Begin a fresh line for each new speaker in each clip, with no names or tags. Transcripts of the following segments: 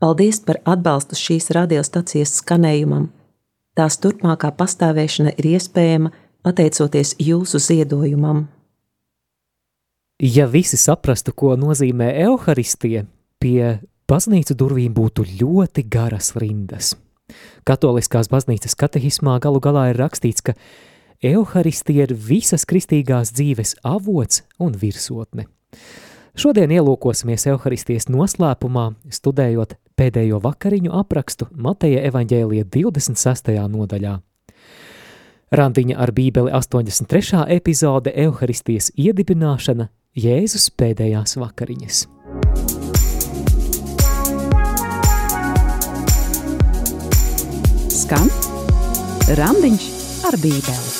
Paldies par atbalstu šīs radiostacijas skanējumam. Tās turpmākā pastāvēšana ir iespējama pateicoties jūsu ziedojumam.
Ja visi saprastu, ko nozīmē evaharistija, pie baznīcu durvīm būtu ļoti garas rindas. Katoliskās baznīcas katehismā galu galā ir rakstīts, ka evaharistija ir visas kristīgās dzīves avots un virsotne. Šodien ielūkosimies evaharistijas noslēpumā, studējot pēdējo vakariņu aprakstu Mateja evaņģēlija 26. nodaļā. Randiņa ar bībeli 83. epizode Euharistijas iedibināšana Jēzus pēdējās vakariņas.
Skan Randiņš ar bībeli.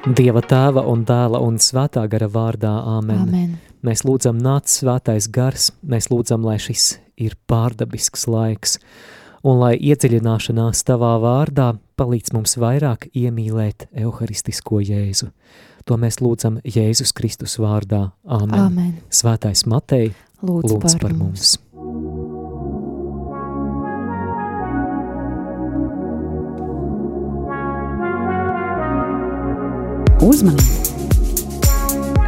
Dieva tēva un dēla un svētā gara vārdā Āmen.
Amen.
Mēs lūdzam nāc svētais gars, mēs lūdzam, lai šis ir pārdabisks laiks, un lai iedziļināšanās tavā vārdā palīdz mums vairāk iemīlēt euharistisko Jēzu. To mēs lūdzam Jēzus Kristus vārdā. Āmen.
Amen.
Svētais Matei,
Lūdz,
lūdz
par
par
mums.
mums.
Uzmanību!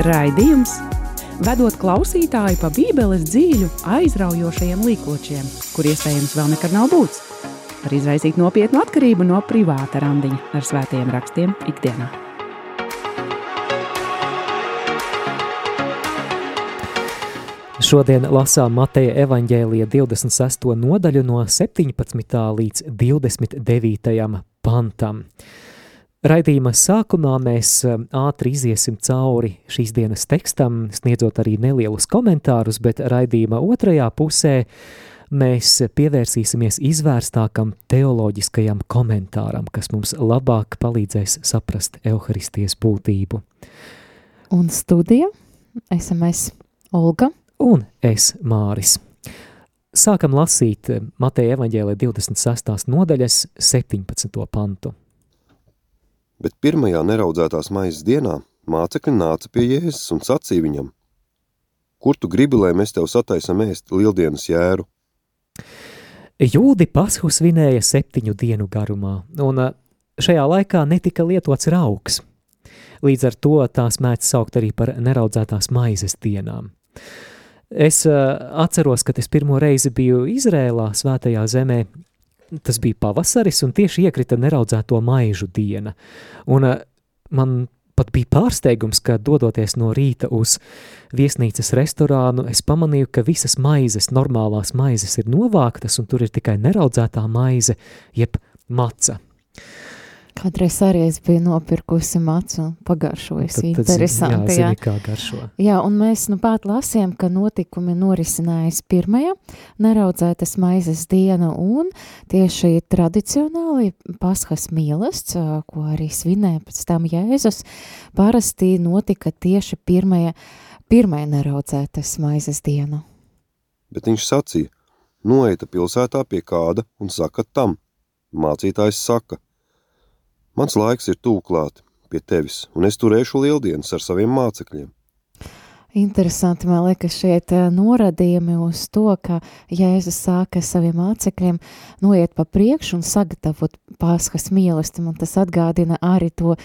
Raidījums vedot klausītāju pa Bībeles dzīļu aizraujošajiem līkločiem, kur iespējams vēl nekad nav būts, var izraisīt nopietnu atkarību no privāta randiņa ar svētajiem rakstiem ikdienā.
Šodien lasām Mateja evaņģēlija 26. nodaļu no 17. līdz 29. pantam. Raidījuma sākumā mēs um, ātri iziesim cauri šīs dienas tekstam, sniedzot arī nelielus komentārus, bet raidījuma otrajā pusē mēs pievērsīsimies izvērstākam teoloģiskajam komentāram, kas mums labāk palīdzēs saprast evaharistijas būtību.
Un studija SMS Olga.
Un es, Māris. Sākam lasīt Mateja evaņģēlē 26. nodaļas 17. pantu.
Bet pirmajā neraudzētās maizes dienā mācekļi nāca pie Jēzus un sacīja viņam, kur tu gribi, lai mēs tev sataisam ēst lieldienas jēru?
Jūdi pashu svinēja septiņu dienu garumā, un ā, šajā laikā netika lietots rauks. Līdz ar to tās mēdz saukt arī par neraudzētās maizes dienām. Es uh, atceros, kad es pirmo reizi biju Izrēlā, svētajā zemē, tas bija pavasaris, un tieši iekrita neraudzēto maižu diena. Un uh, man pat bija pārsteigums, ka dodoties no rīta uz viesnīcas restorānu, es pamanīju, ka visas maizes, normālās maizes ir novāktas, un tur ir tikai neraudzētā maize, jeb maca.
Kādreiz arī es biju nopirkusi macu un pagaršojusi. Interesanti,
jā.
jā.
Zini, kā garšo.
Jā, un mēs nu pat lasījām, ka notikumi norisinājās pirmajā neraudzētas maizes diena un tieši tradicionāli paskas mielasts, ā, ko arī svinēja pēc tam Jēzus, parasti notika tieši pirmajā, pirmajā neraudzētas maizes diena.
Bet viņš sacīja, noeita pilsētā pie kāda un saka tam. Mācītājs saka, mans laiks ir tūklāt pie tevis, un es turēšu lieldienas ar saviem mācekļiem.
Interesanti, man liekas, šeit ā, norādījumi uz to, ka Jēzus sāka saviem mācekļiem noiet pa priekšu un sagatavot pāskas mīlestību. Man tas atgādina arī to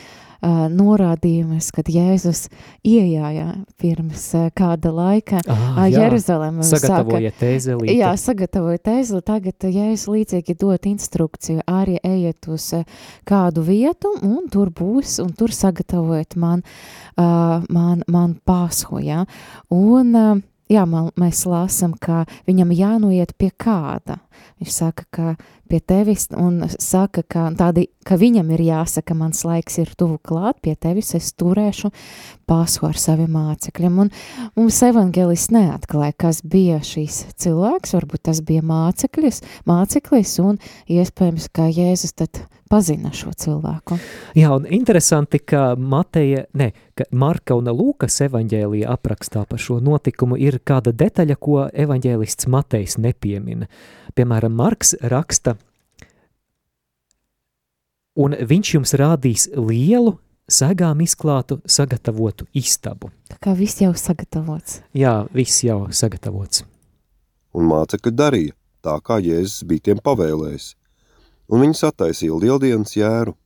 uh, norādījumus, kad Jēzus iejāja pirms uh, kāda laika
Ah,
uh. Jeruzalemē.
Sagatavojiet ēzelīti.
Jā, sagatavojiet ēzli. Tagad Jēzus līdzīgi dot instrukciju, arī ejiet uz eh, kādu vietu, un tur būs, un tur sagatavojiet man, uh, man, man pāshu, jā. Un, uh, jā, man, mēs lasam, ka viņam jānoiet pie kāda. Viņš saka, ka pie tevis, un saka, ka, tādi, ka viņam ir jāsaka, mans laiks ir tuvu klāt, pie tevis es turēšu pāshu ar saviem mācekļiem. Un mums evangelis neatklāja, kas bija šīs cilvēks, varbūt tas bija mācekļis, māceklis, un iespējams, ka Jēzus tad pazina šo cilvēku.
Jā, un interesanti, ka Mateja, ne, ka Marka un Lūkas evaņģēlija aprakstā par šo notikumu ir kāda detaļa, ko evaņģēlists Matejs nepiemina. Piemēram, Marks raksta, un viņš jums rādīs lielu segām izklātu, sagatavotu istabu.
Tā kā viss jau sagatavots.
Jā, viss jau sagatavots.
Un mācekļi darīja tā, kā Jēzus bija tiem pavēlējis. Un viņi sataisīja lieldienas jēru.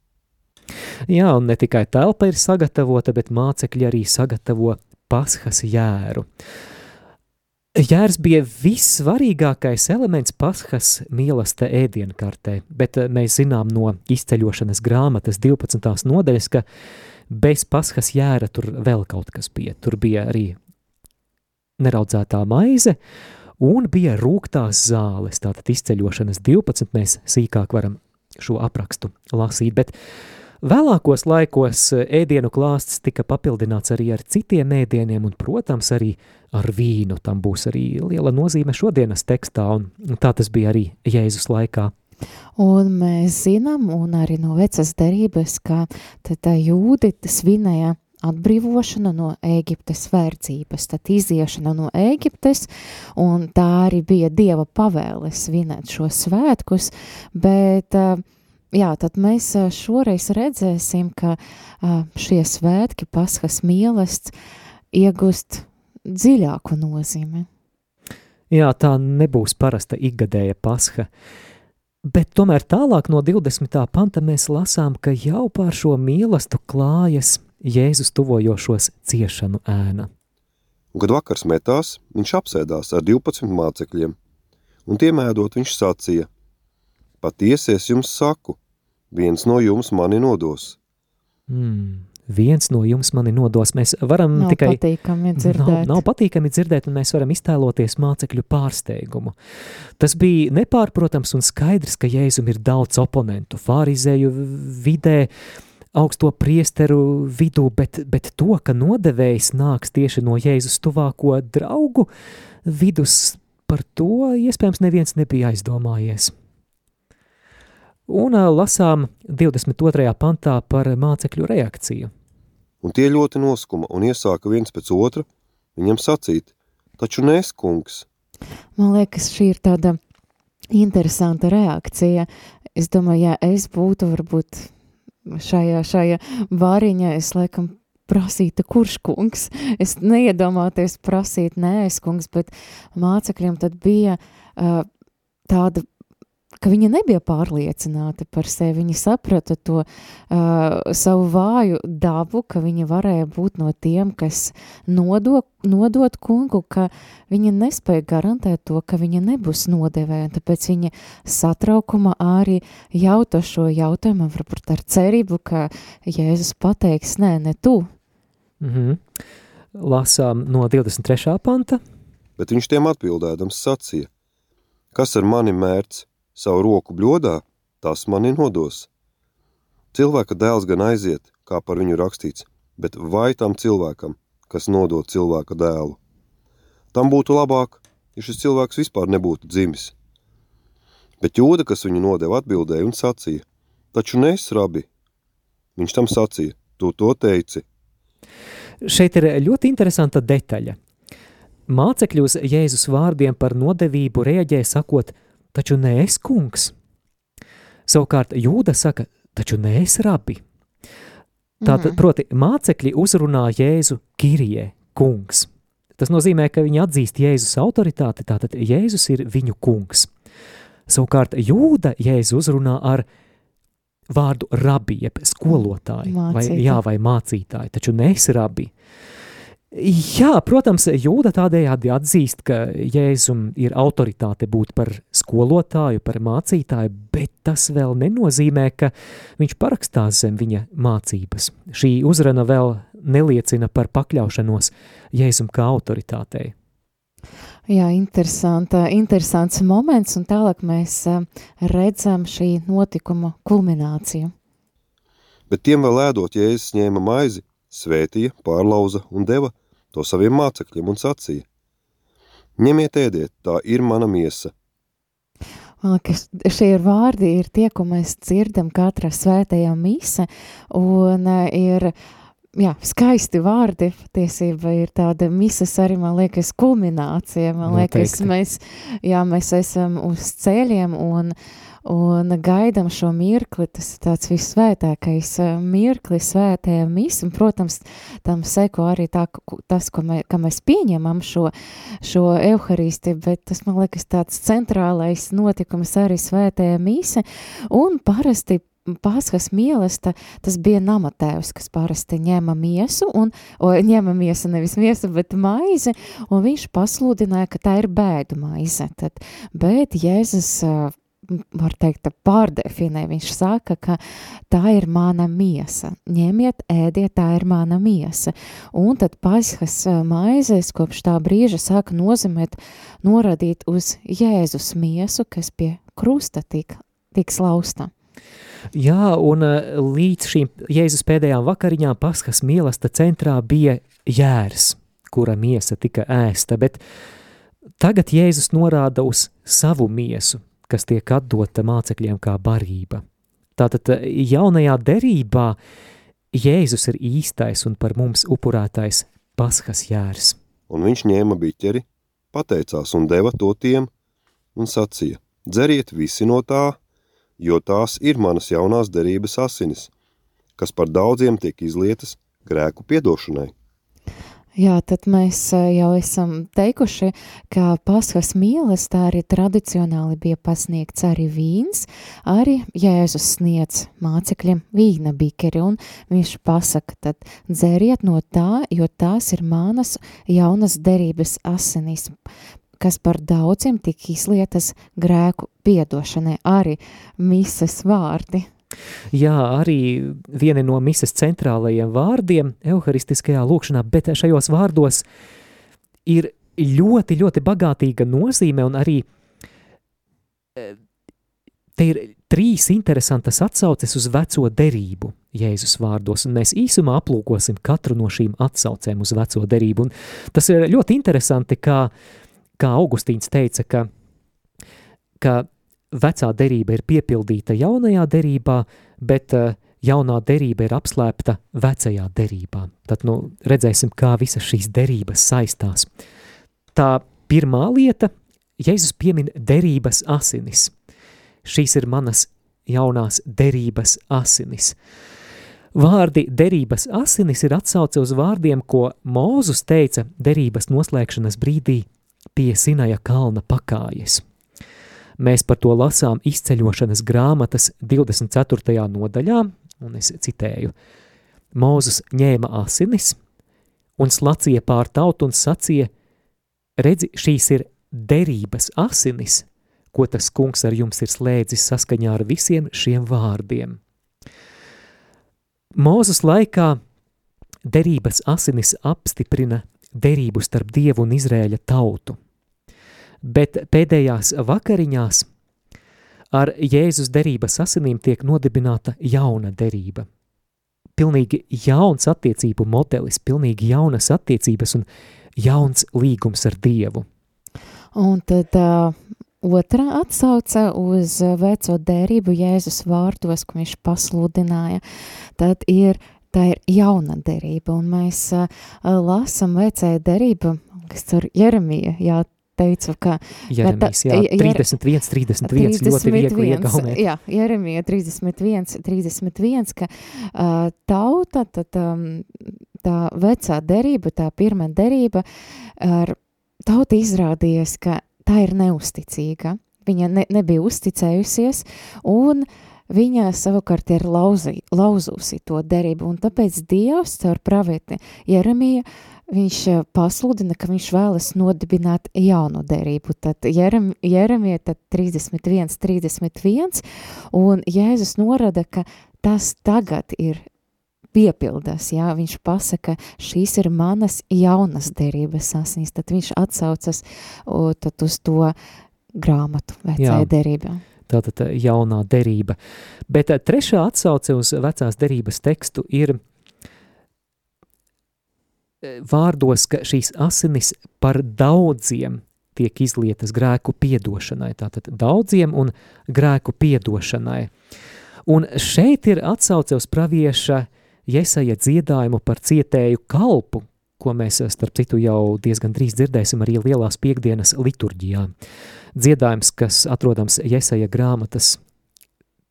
Jā, un ne tikai telpa ir sagatavota, bet mācekļi arī sagatavo paskas jēru. Jērs bija vissvarīgākais elements paskas mīlestība ēdienkartē, bet eh, mēs zinām no izceļošanas grāmatas 12. nodaļas, ka bez paskas jēra tur vēl kaut kas bija. Tur bija arī neraudzētā maize un bija rūktās zāles. Tātad izceļošanas 12 mēs sīkāk varam šo aprakstu lasīt, bet Vēlākos laikos ēdienu klāsts tika papildināts arī ar citiem ēdieniem un, protams, arī ar vīnu. Tam būs arī liela nozīme šodienas tekstā, un tā tas bija arī Jēzus laikā.
Un mēs zinām, un arī no vecas derības, ka tad jūdi svinēja atbrīvošana no Ēģiptes vērdzības, tad iziešana no Ēģiptes, un tā arī bija Dieva pavēle svinēt šo svētkus, bet uh, jā, tad mēs šoreiz redzēsim, ka šie svētki, paskas mīlestība, iegūst dziļāku nozīmi.
Jā, tā nebūs parasta ikgadēja pasha. Bet tomēr tālāk no 20. panta mēs lasām, ka jau pār šo mīlestību klājas Jēzus tuvojošos ciešanu ēna.
Kad vakars metās, viņš apsēdās ar 12 mācekļiem, un tiem ēdot viņš sacīja: Patiesi es jums saku, viens no jums mani nodos.
Mm. Viens no jums mani nodos. Mēs varam
nav
tikai.
Patīkami dzirdēt.
Nav, nav patīkami dzirdēt, un mēs varam iztēloties mācekļu pārsteigumu. Tas bija nepārprotams un skaidrs, ka Jēzum ir daudz oponentu, fārizēju vidē, augsto priesteru vidū, bet, bet to, ka nodevējs nāks tieši no Jēzus tuvāko draugu vidus, par to iespējams neviens nebija aizdomājies. Un lasām 22. pantā par mācekļu reakciju.
Un tie ļoti noskuma un iesāka viens pēc otra viņam sacīt, taču nes, kungs.
Man liekas, šī ir tāda interesanta reakcija. Es domāju, ja es būtu varbūt šajā, šajā variņā, es laikam prasītu, kurš kungs. Es neiedomāties prasīt, nē, es kungs, bet mācekļiem tad bija uh, tāda ka viņi nebija pārliecināti par sevi. Viņi saprata to uh, savu vāju dabu, ka viņi varēja būt no tiem, kas nodo, nodot kungu, ka viņi nespēja garantēt to, ka viņi nebūs nodevēji. Tāpēc viņi satraukuma arī jauta šo jautājumu, varbūt ar cerību, ka Jēzus pateiks, nē, ne tu.
Mm -hmm. Lasām no 23. panta.
Bet viņš tiem atbildēdams sacīja, kas ar mani mērķis? Savu roku bļodā, tas mani nodos. Cilvēka dēls gan aiziet, kā par viņu rakstīts, bet vai tam cilvēkam, kas nodod cilvēka dēlu? Tam būtu labāk, ja šis cilvēks vispār nebūtu dzimis. Bet jūda, kas viņu nodeva, atbildēja un sacīja, taču nes, rabi. Viņš tam sacīja, tu to teici.
Šeit ir ļoti interesanta detaļa. Mācekļi uz Jēzus vārdiem par nodevību rēģē sakot – taču nē, es kungs. Savukārt jūda saka, taču nē, es rabi. Tātad, mm. proti, mācekļi uzrunā Jēzu Kirie, kungs. Tas nozīmē, ka viņi atzīst Jēzus autoritāti, tātad Jēzus ir viņu kungs. Savukārt jūda Jēzu uzrunā ar vārdu rabi, jeb skolotāji, vai, jā, vai mācītāji, taču nes rabi. Uh, Jā, protams, Jūda tādējādi atzīst, ka Jēzum ir autoritāte būt par skolotāju, par mācītāju, bet tas vēl nenozīmē, ka viņš parakstās zem viņa mācības. Šī uzruna vēl neliecina par pakļaušanos Jēzum kā autoritātei.
Jā, interesanta, interesants moments, un tālāk mēs redzam šī notikuma kulmināciju.
Bet tiem vēl ēdot, Jēzus ņēma maizi, svētīja, pārlauza un deva to saviem mācekļiem un sacīja: Ņemiet, ēdiet, tā ir mana miesa.
Šie ir vārdi, ir tie, ko mēs dzirdam katra svētajā mise, un ir jā, skaisti vārdi. Patiesībā ir tāda misas arī, man liekas, kulminācija. Man
Noteikti.
liekas, mēs, jā, mēs esam uz ceļiem un, un gaidam šo mirkli. Tas ir tāds visvētākais eh, mirklis svētajā mis, un, protams, tam seko arī tā, tas, ko mē, mēs pieņemam šo, šo evharisti, bet tas, man liekas, tāds centrālais notikums arī svētajā mise, un parasti Pāskas mīlesta, tas bija namatēvs, kas parasti ņēma miesu, un, o, ņēma miesu, nevis miesu, bet maizi, un viņš pasludināja, ka tā ir bēdu maize. Tad, bet Jēzus, var teikt, pārdefinē, viņš saka, ka tā ir mana miesa, ņemiet, ēdiet, tā ir mana miesa. Un tad Pāskas maizes kopš tā brīža sāka nozīmēt, norādīt uz Jēzus miesu, kas pie krusta tika, tik slausta.
Jā, un eh, līdz šīm Jēzus pēdējām vakariņām paskas mīlesta centrā bija jērs, kura miesa tika ēsta, bet tagad Jēzus norāda uz savu miesu, kas tiek atdota mācekļiem kā barība. Tātad eh, jaunajā derībā Jēzus ir īstais un par mums upurētais paskas jērs.
Un viņš ņēma biķeri, pateicās un deva to tiem un sacīja, dzeriet visi no tā, jo tās ir manas jaunās derības asinis, kas par daudziem tiek izlietas grēku piedošanai.
Jā, tad mēs eh, jau esam teikuši, ka paskas mīlestā arī tradicionāli bija pasniegts arī vīns, arī Jēzus sniedz mācekļiem vīna bikeri, un viņš pasaka, tad dzeriet no tā, jo tās ir manas jaunas derības asinis, kas par daudziem tika izlietas grēku piedošanai, arī mises vārdi.
Jā, arī viena no mises centrālajiem vārdiem evharistiskajā lūkšanā, bet šajos vārdos ir ļoti, ļoti bagātīga nozīme un arī eh, te ir trīs interesantas atsauces uz veco derību Jēzus vārdos, un mēs īsumā aplūkosim katru no šīm atsaucēm uz veco derību. Un tas ir ļoti interesanti, kā kā Augustīns teica, ka, ka vecā derība ir piepildīta jaunajā derībā, bet uh, jaunā derība ir apslēpta vecajā derībā. Tad nu, redzēsim, kā visas šīs derības saistās. Tā pirmā lieta, Jēzus piemin derības asinis. Šīs ir manas jaunās derības asinis. Vārdi derības asinis ir atsauce uz vārdiem, ko Mūzus teica derības noslēgšanas brīdī pie Sinaja kalna pakājes. Mēs par to lasām izceļošanas grāmatas 24. nodaļā, un es citēju, Mūzus ņēma asinis un slacīja pār tautu un sacīja, redzi, šīs ir derības asinis, ko tas kungs ar jums ir slēdzis saskaņā ar visiem šiem vārdiem. Mūzus laikā derības asinis apstiprina derību starp Dievu un Izrēļa tautu. Bet pēdējās vakariņās ar Jēzus derības asinīm tiek nodibināta jauna derība. Pilnīgi jauns attiecību modelis, pilnīgi jaunas attiecības un jauns līgums ar Dievu.
Un tad uh, otrā atsauce uz veco derību Jēzus vārdos, ko viņš pasludināja, tad ir tā ir jauna derība, un mēs uh, lasam vecēja derība, kas tur Jeremija, jā, teicu, ka...
Jeremijas, jā, 31, 31, 31 ļoti viegli iegaumēt.
Jā, Jeremija 31, 31, ka uh, tauta, tad um, tā vecā derība, tā pirmā derība, ar tauta izrādījies, ka tā ir neusticīga. Viņa ne, nebija uzticējusies, un uh, viņa savukārt ir lauzī, lauzusi to derību, un tāpēc Dievs caur pravieti Jeremija, viņš eh, pasludina, ka viņš vēlas nodibināt jaunu derību, tad Jerem, Jeremija tad 31, 31, un Jēzus norada, ka tas tagad ir piepildās, jā, viņš pasaka, šīs ir manas jaunas derības asins, tad viņš atsaucas o, tad uz to grāmatu vecajā derībā
tātad eh, jaunā derība. Bet eh, trešā atsauce uz vecās derības tekstu ir vārdos, ka šīs asinis par daudziem tiek izlietas grēku piedošanai, tātad daudziem un grēku piedošanai. Un šeit ir atsauce uz pravieša Jesaja dziedājumu par cietēju kalpu, ko mēs, starp citu, jau diezgan drīz dzirdēsim arī lielās piekdienas liturģijā. Dziedājums, kas atrodams Jesaja grāmatas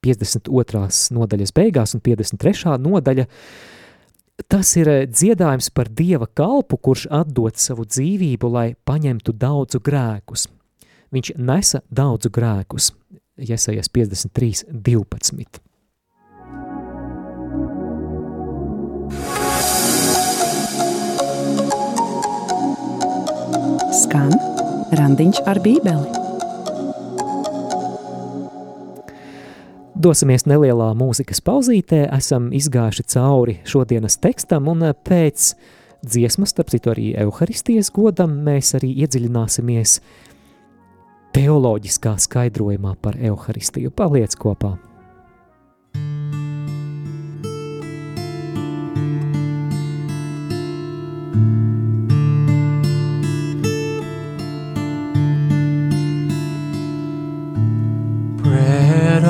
52. nodaļas beigās un 53. nodaļa, tas ir dziedājums par Dieva kalpu, kurš atdod savu dzīvību, lai paņemtu daudzu grēkus. Viņš nesa daudzu grēkus. Jesajas 53, 12.
Skan randiņš ar bībeli.
Dosimies nelielā mūzikas pauzītē, esam izgājuši cauri šodienas tekstam un pēc dziesmas, starp citu arī Euharistijas godam, mēs arī iedziļināsimies teoloģiskā skaidrojumā par Euharistiju. Paliec kopā!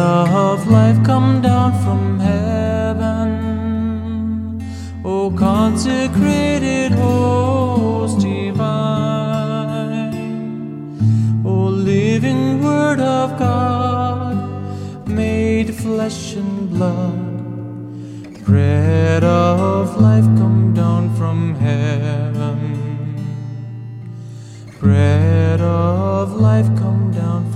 Of life come down from heaven, O consecrated host divine, O living word of God, made flesh and blood. Bread of life come down from heaven. Bread of life come down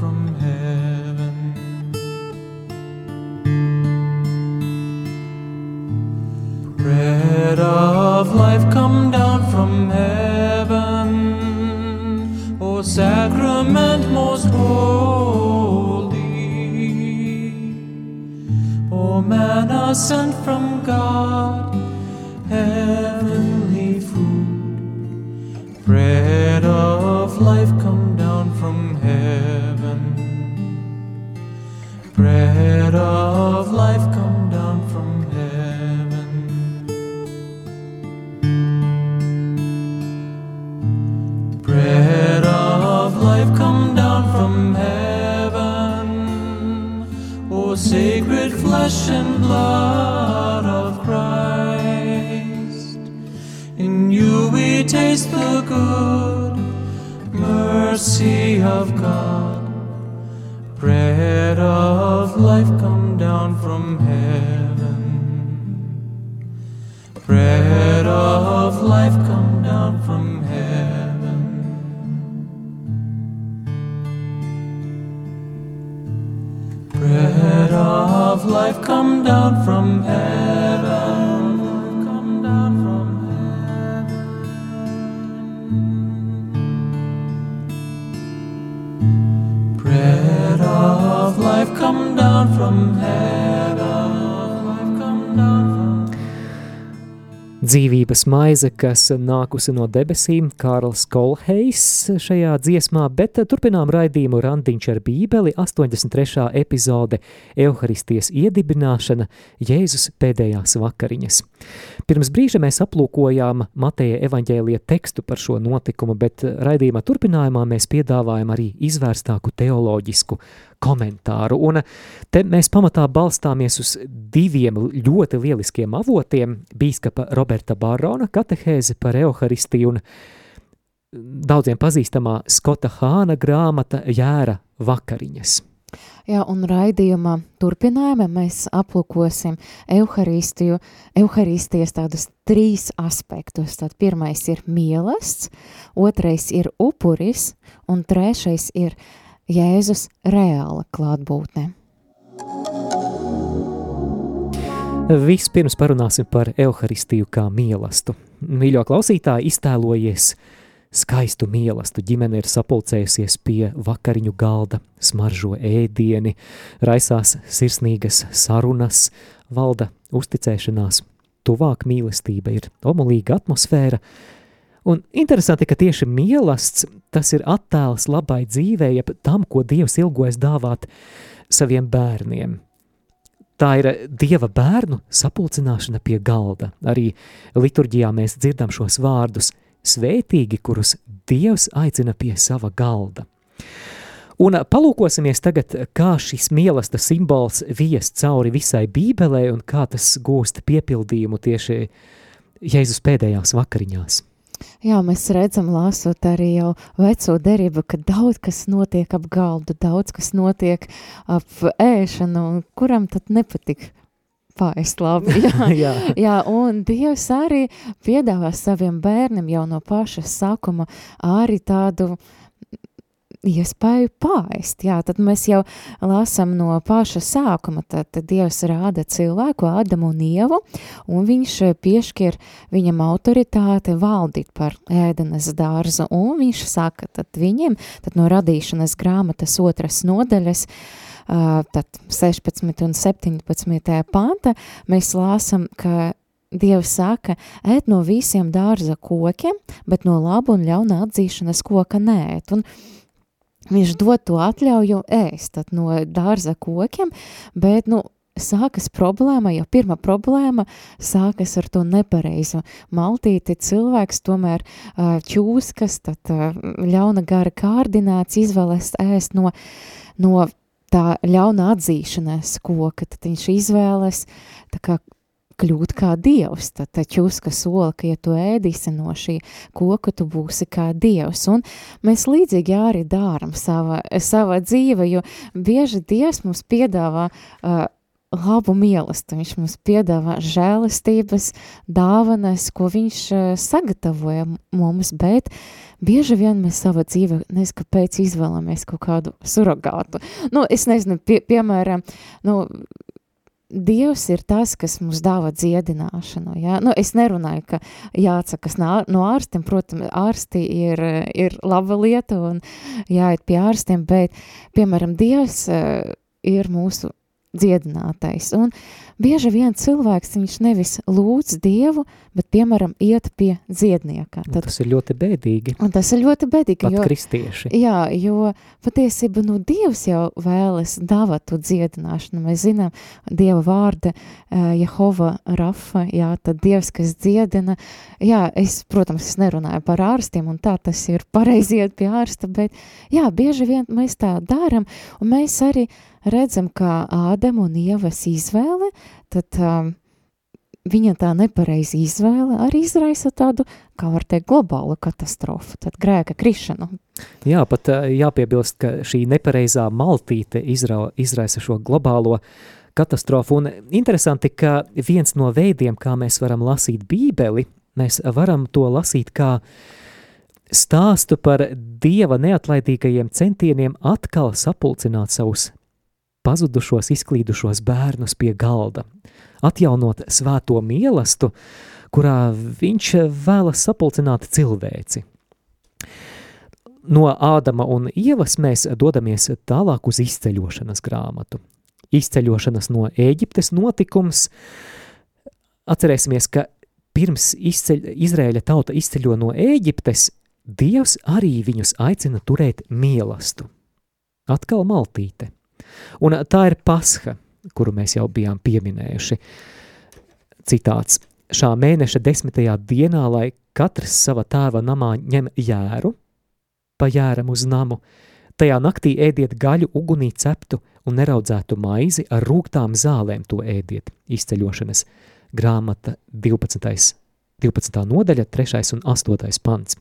Bread of life come down from heaven, O sacrament most holy, O manna sent from God, heavenly blood of Christ. In you we taste the good mercy of God. Bread of life come down from heaven. Bread of life come down of life come down from heaven. Come down from heaven. Bread of life come down from heaven.
Dzīvības maize, kas nākusi no debesīm, Kārls Kolheis šajā dziesmā, bet turpinām raidījumu Randiņš ar bībeli 83. epizode Euharistijas iedibināšana Jēzus pēdējās vakariņas. Pirms brīža mēs aplūkojām Mateja evaņģēlija tekstu par šo notikumu, bet raidījuma turpinājumā mēs piedāvājam arī izvērstāku teoloģisku komentāru. Un te mēs pamatā balstāmies uz diviem ļoti lieliskiem avotiem - bīskapa Roberta Barona katehēze par Euharistiju un daudziem pazīstamā Skota Hāna grāmata Jēra vakariņas.
Jā, un raidījumā turpinājumā mēs aplūkosim Euharistiju, Euharistijas tādus trīs aspektus. Tad pirmais ir mielasts, otrais ir upuris, un trešais ir Jēzus reāla klātbūtne.
Vispirms parunāsim par Euharistiju kā mielastu. Mīļo klausītāji, iztēlojies skaistu mielastu. Ģimene ir sapulcējusies pie vakariņu galda, smaržo ēdieni, raisās sirsnīgas sarunas, valda uzticēšanās, tuvāk mīlestība, ir omulīga atmosfēra. Un interesanti, ka tieši mielasts tas ir attēls labai dzīvē, jeb tam, ko Dievs ilgojas dāvāt saviem bērniem. Tā ir Dieva bērnu sapulcināšana pie galda. Arī liturģijā mēs dzirdam šos vārdus – svētīgi, kurus Dievs aicina pie sava galda. Un palūkosimies tagad, kā šis mīlestības simbols vies cauri visai Bībelē un kā tas gūst piepildījumu tieši Jēzus pēdējās vakariņās.
Jā, mēs redzam, lasot arī jau veco derību, ka daudz kas notiek ap galdu, daudz kas notiek ap ēšanu, kuram tad nepatik Paist labi, jā. jā. jā, un Dievs arī piedāvā saviem bērniem jau no paša sākuma arī tādu iespēju pāriest. Jā, tad mēs jau lasām no paša sākuma, tad, tad Dievs rāda cilvēku, Ādamu un Ievu, un viņš piešķir viņam autoritāti valdīt par ēdenes dārzu, un viņš saka, tad viņiem, tad no radīšanas grāmatas otras nodaļas, tad 16 un 17. panta mēs lāsam, ka Dievs saka, ēt no visiem dārza kokiem, bet no laba un ļauna atzīšanas koka nēt. Un viņš dod to atļauju ēst no dārza kokiem, bet, nu, sākas problēma, jo pirmā problēma sākas ar to nepareizu maltīti. Cilvēks tomēr čūskas, tad ļauna gara kārdināts, izvēlas ēst no, no tā ļauna atzīšanās koka, tad viņš izvēlas tā kā kļūt kā dievs, tad taču uzska sola, ka ja tu ēdīsi no šī koka, tu būsi kā dievs, un mēs līdzīgi arī dāram sava, sava dzīve, jo bieži dievs mums piedāvā uh, labu mīlestību. Viņš mums piedāvā žēlastības, dāvanas, ko viņš sagatavoja mums, bet bieži vien mēs savā dzīvē nezinu, kāpēc izvēlamies kaut kādu surrogātu. Nu, es nezinu, pie, piemēram, nu, Dievs ir tas, kas mums dāvā dziedināšanu. Ja? Nu, es nerunāju, ka jāatsakas no ārstiem. Protams, ārsti ir, ir laba lieta un jāiet pie ārstiem, bet, piemēram, Dievs uh, ir mūsu dziedinātais. Un bieži vien cilvēks viņš nevis lūdz Dievu, bet, piemēram, iet pie dziednieka.
Tad, tas ir ļoti bēdīgi.
Un tas ir ļoti bēdīgi.
Pat
jo,
kristieši.
Jā, jo patiesība, nu, Dievs jau vēlas to dziedināšanu. Mēs zinām Dieva vārda uh, Jehova Rafa, jā, tad Dievs, kas dziedina. Jā, es, protams, es nerunāju par ārstiem, un tā tas ir pareizi iet pie ārsta, bet jā, bieži vien mēs tā daram, un mēs arī redzam, kā Ādama un Ievas izvēle, tad um, viņa tā nepareizi izvēle arī izraisa tādu, kā var teikt, globālu katastrofu, tad grēka krišanu.
Jā, pat uh, jāpiebilst, ka šī nepareizā maltīte izra, izraisa šo globālo katastrofu, un interesanti, ka viens no veidiem, kā mēs varam lasīt bībeli, mēs varam to lasīt kā stāstu par Dieva neatlaidīgajiem centieniem atkal sapulcināt savus pazudušos, izklīdušos bērnus pie galda, atjaunot svēto mielastu, kurā viņš vēlas sapulcināt cilvēci. No Ādama un Ievas mēs dodamies tālāk uz izceļošanas grāmatu. Izceļošanas no Ēģiptes notikums. Atcerēsimies, ka pirms izceļ, Izraēļa tauta izceļo no Ēģiptes, Dievs arī viņus aicina turēt mielastu. Atkal maltīte. Un tā ir pasha, kuru mēs jau bijām pieminējuši. Citāts. Šā mēneša desmitajā dienā, lai katrs sava tēva namā ņem jēru, pa jēram uz namu, tajā naktī ēdiet gaļu ugunī ceptu un neraudzētu maizi, ar rūgtām zālēm to ēdiet. Izceļošanas grāmata 12. 12. nodaļa, 3. un 8. pants.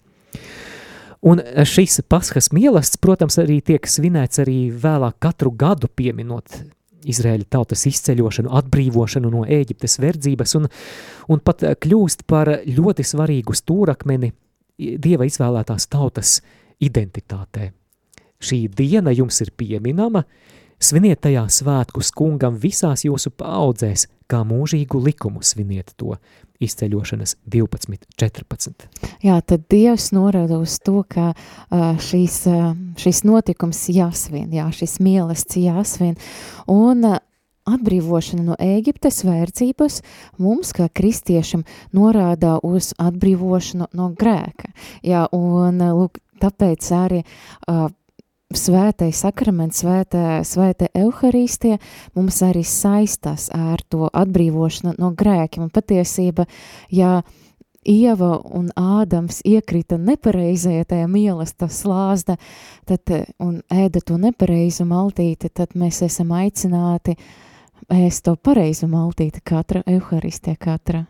Un šis paskas mielasts, protams, arī tiek svinēts arī vēlāk katru gadu pieminot Izraēļa tautas izceļošanu, atbrīvošanu no Ēģiptes verdzības un, un pat kļūst par ļoti svarīgu stūrakmeni Dieva izvēlētās tautas identitātē. Šī diena jums ir pieminama, sviniet tajā svētkus kungam visās jūsu paudzēs, kā mūžīgu likumu sviniet to izceļošanas 12, 14.
Jā, tad Dievs norāda uz to, ka šīs, šis notikums jāsvin, jā, šis mielasts jāsvin, un atbrīvošana no Ēģiptes vērtības mums, kā kristiešiem, norāda uz atbrīvošanu no grēka. Jā, un lūk, tāpēc arī uh, svētais sakraments, svētā, svētā euharīstie mums arī saistās ar to atbrīvošanu no grēkiem. Un patiesība, ja Ieva un Ādams iekrita nepareizajā tajā mīlestības slāzda, tad, un ēda to nepareizu maltīti, tad mēs esam aicināti ēst to pareizu maltīti katra euharistē, katra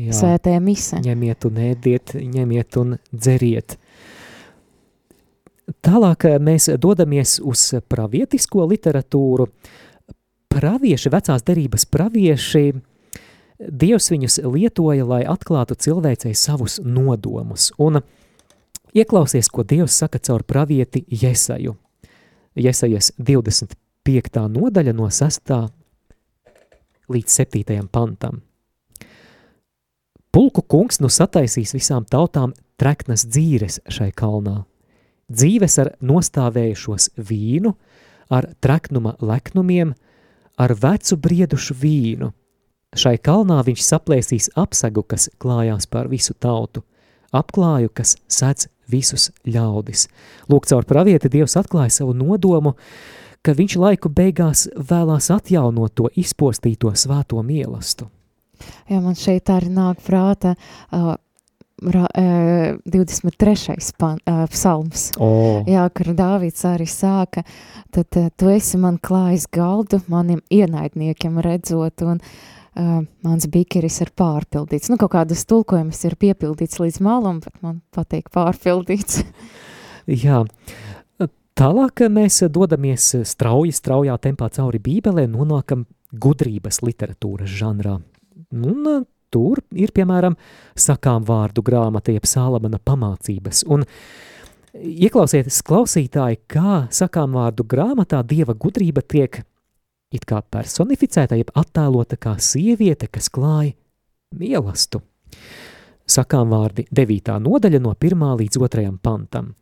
Jā. svētajā mise.
Ņemiet un ēdiet, ņemiet un dzeriet. Tālāk eh, mēs dodamies uz pravietisko literatūru. Pravieši, vecās derības pravieši, Dievs viņus lietoja, lai atklātu cilvēcei savus nodomus. Un ieklausies, ko Dievs saka caur pravieti Jesaju. Jesajas 25. nodaļa no 6. līdz 7. pantam. Pulku kungs nu sataisīs visām tautām treknas dzīves šai kalnā. Dzīves ar nostāvējušos vīnu, ar treknuma leknumiem, ar vecu briedušu vīnu – Šai kalnā viņš saplēsīs apsegu, kas klājās pār visu tautu, apklāju, kas sedz visus ļaudis. Lūk, caur pravieti Dievs atklāja savu nodomu, ka viņš laiku beigās vēlās atjaunot to izpostīto svēto mielastu.
Jā, man šeit arī nāk prāta uh, 23. Pan, uh, psalms.
Oh.
Jā, kur Dāvids arī sāka, tad uh, tu esi man klājis galdu maniem ienaidniekiem redzot, un uh, mans bikeris ir pārpildīts. Nu, kaut kādas tulkojumas ir piepildīts līdz malam, bet man patīk pārpildīts.
Jā, tālāk mēs dodamies strauji, straujā tempā cauri bībelē, nonākam gudrības literatūras žanrā. Un tur ir, piemēram, sakām vārdu grāmata, jeb Sālamana pamācības, un Ieklausieties, klausītāji, kā sakām vārdu grāmatā dieva gudrība tiek it kā personificēta, jeb attēlota kā sieviete, kas klāja mielastu. Sakām vārdi 9. nodaļa no 1. līdz 2. pantam.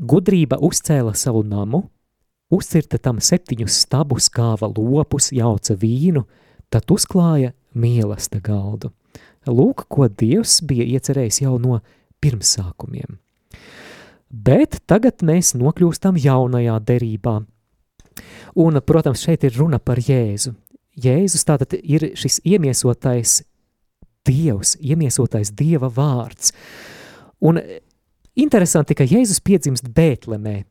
Gudrība uzcēla savu namu, uzcirta tam septiņus stabus, kāva lopus, jauca vīnu, tad uzklāja mīlesta galdu. Lūk, ko Dievs bija iecerējis jau no pirmsākumiem. Bet tagad mēs nokļūstam jaunajā derībā, Un, protams, šeit ir runa par Jēzu. Jēzus tātad ir šis iemiesotais Dievs, iemiesotais Dieva vārds. Un interesanti, ka Jēzus piedzimst Bētlemē.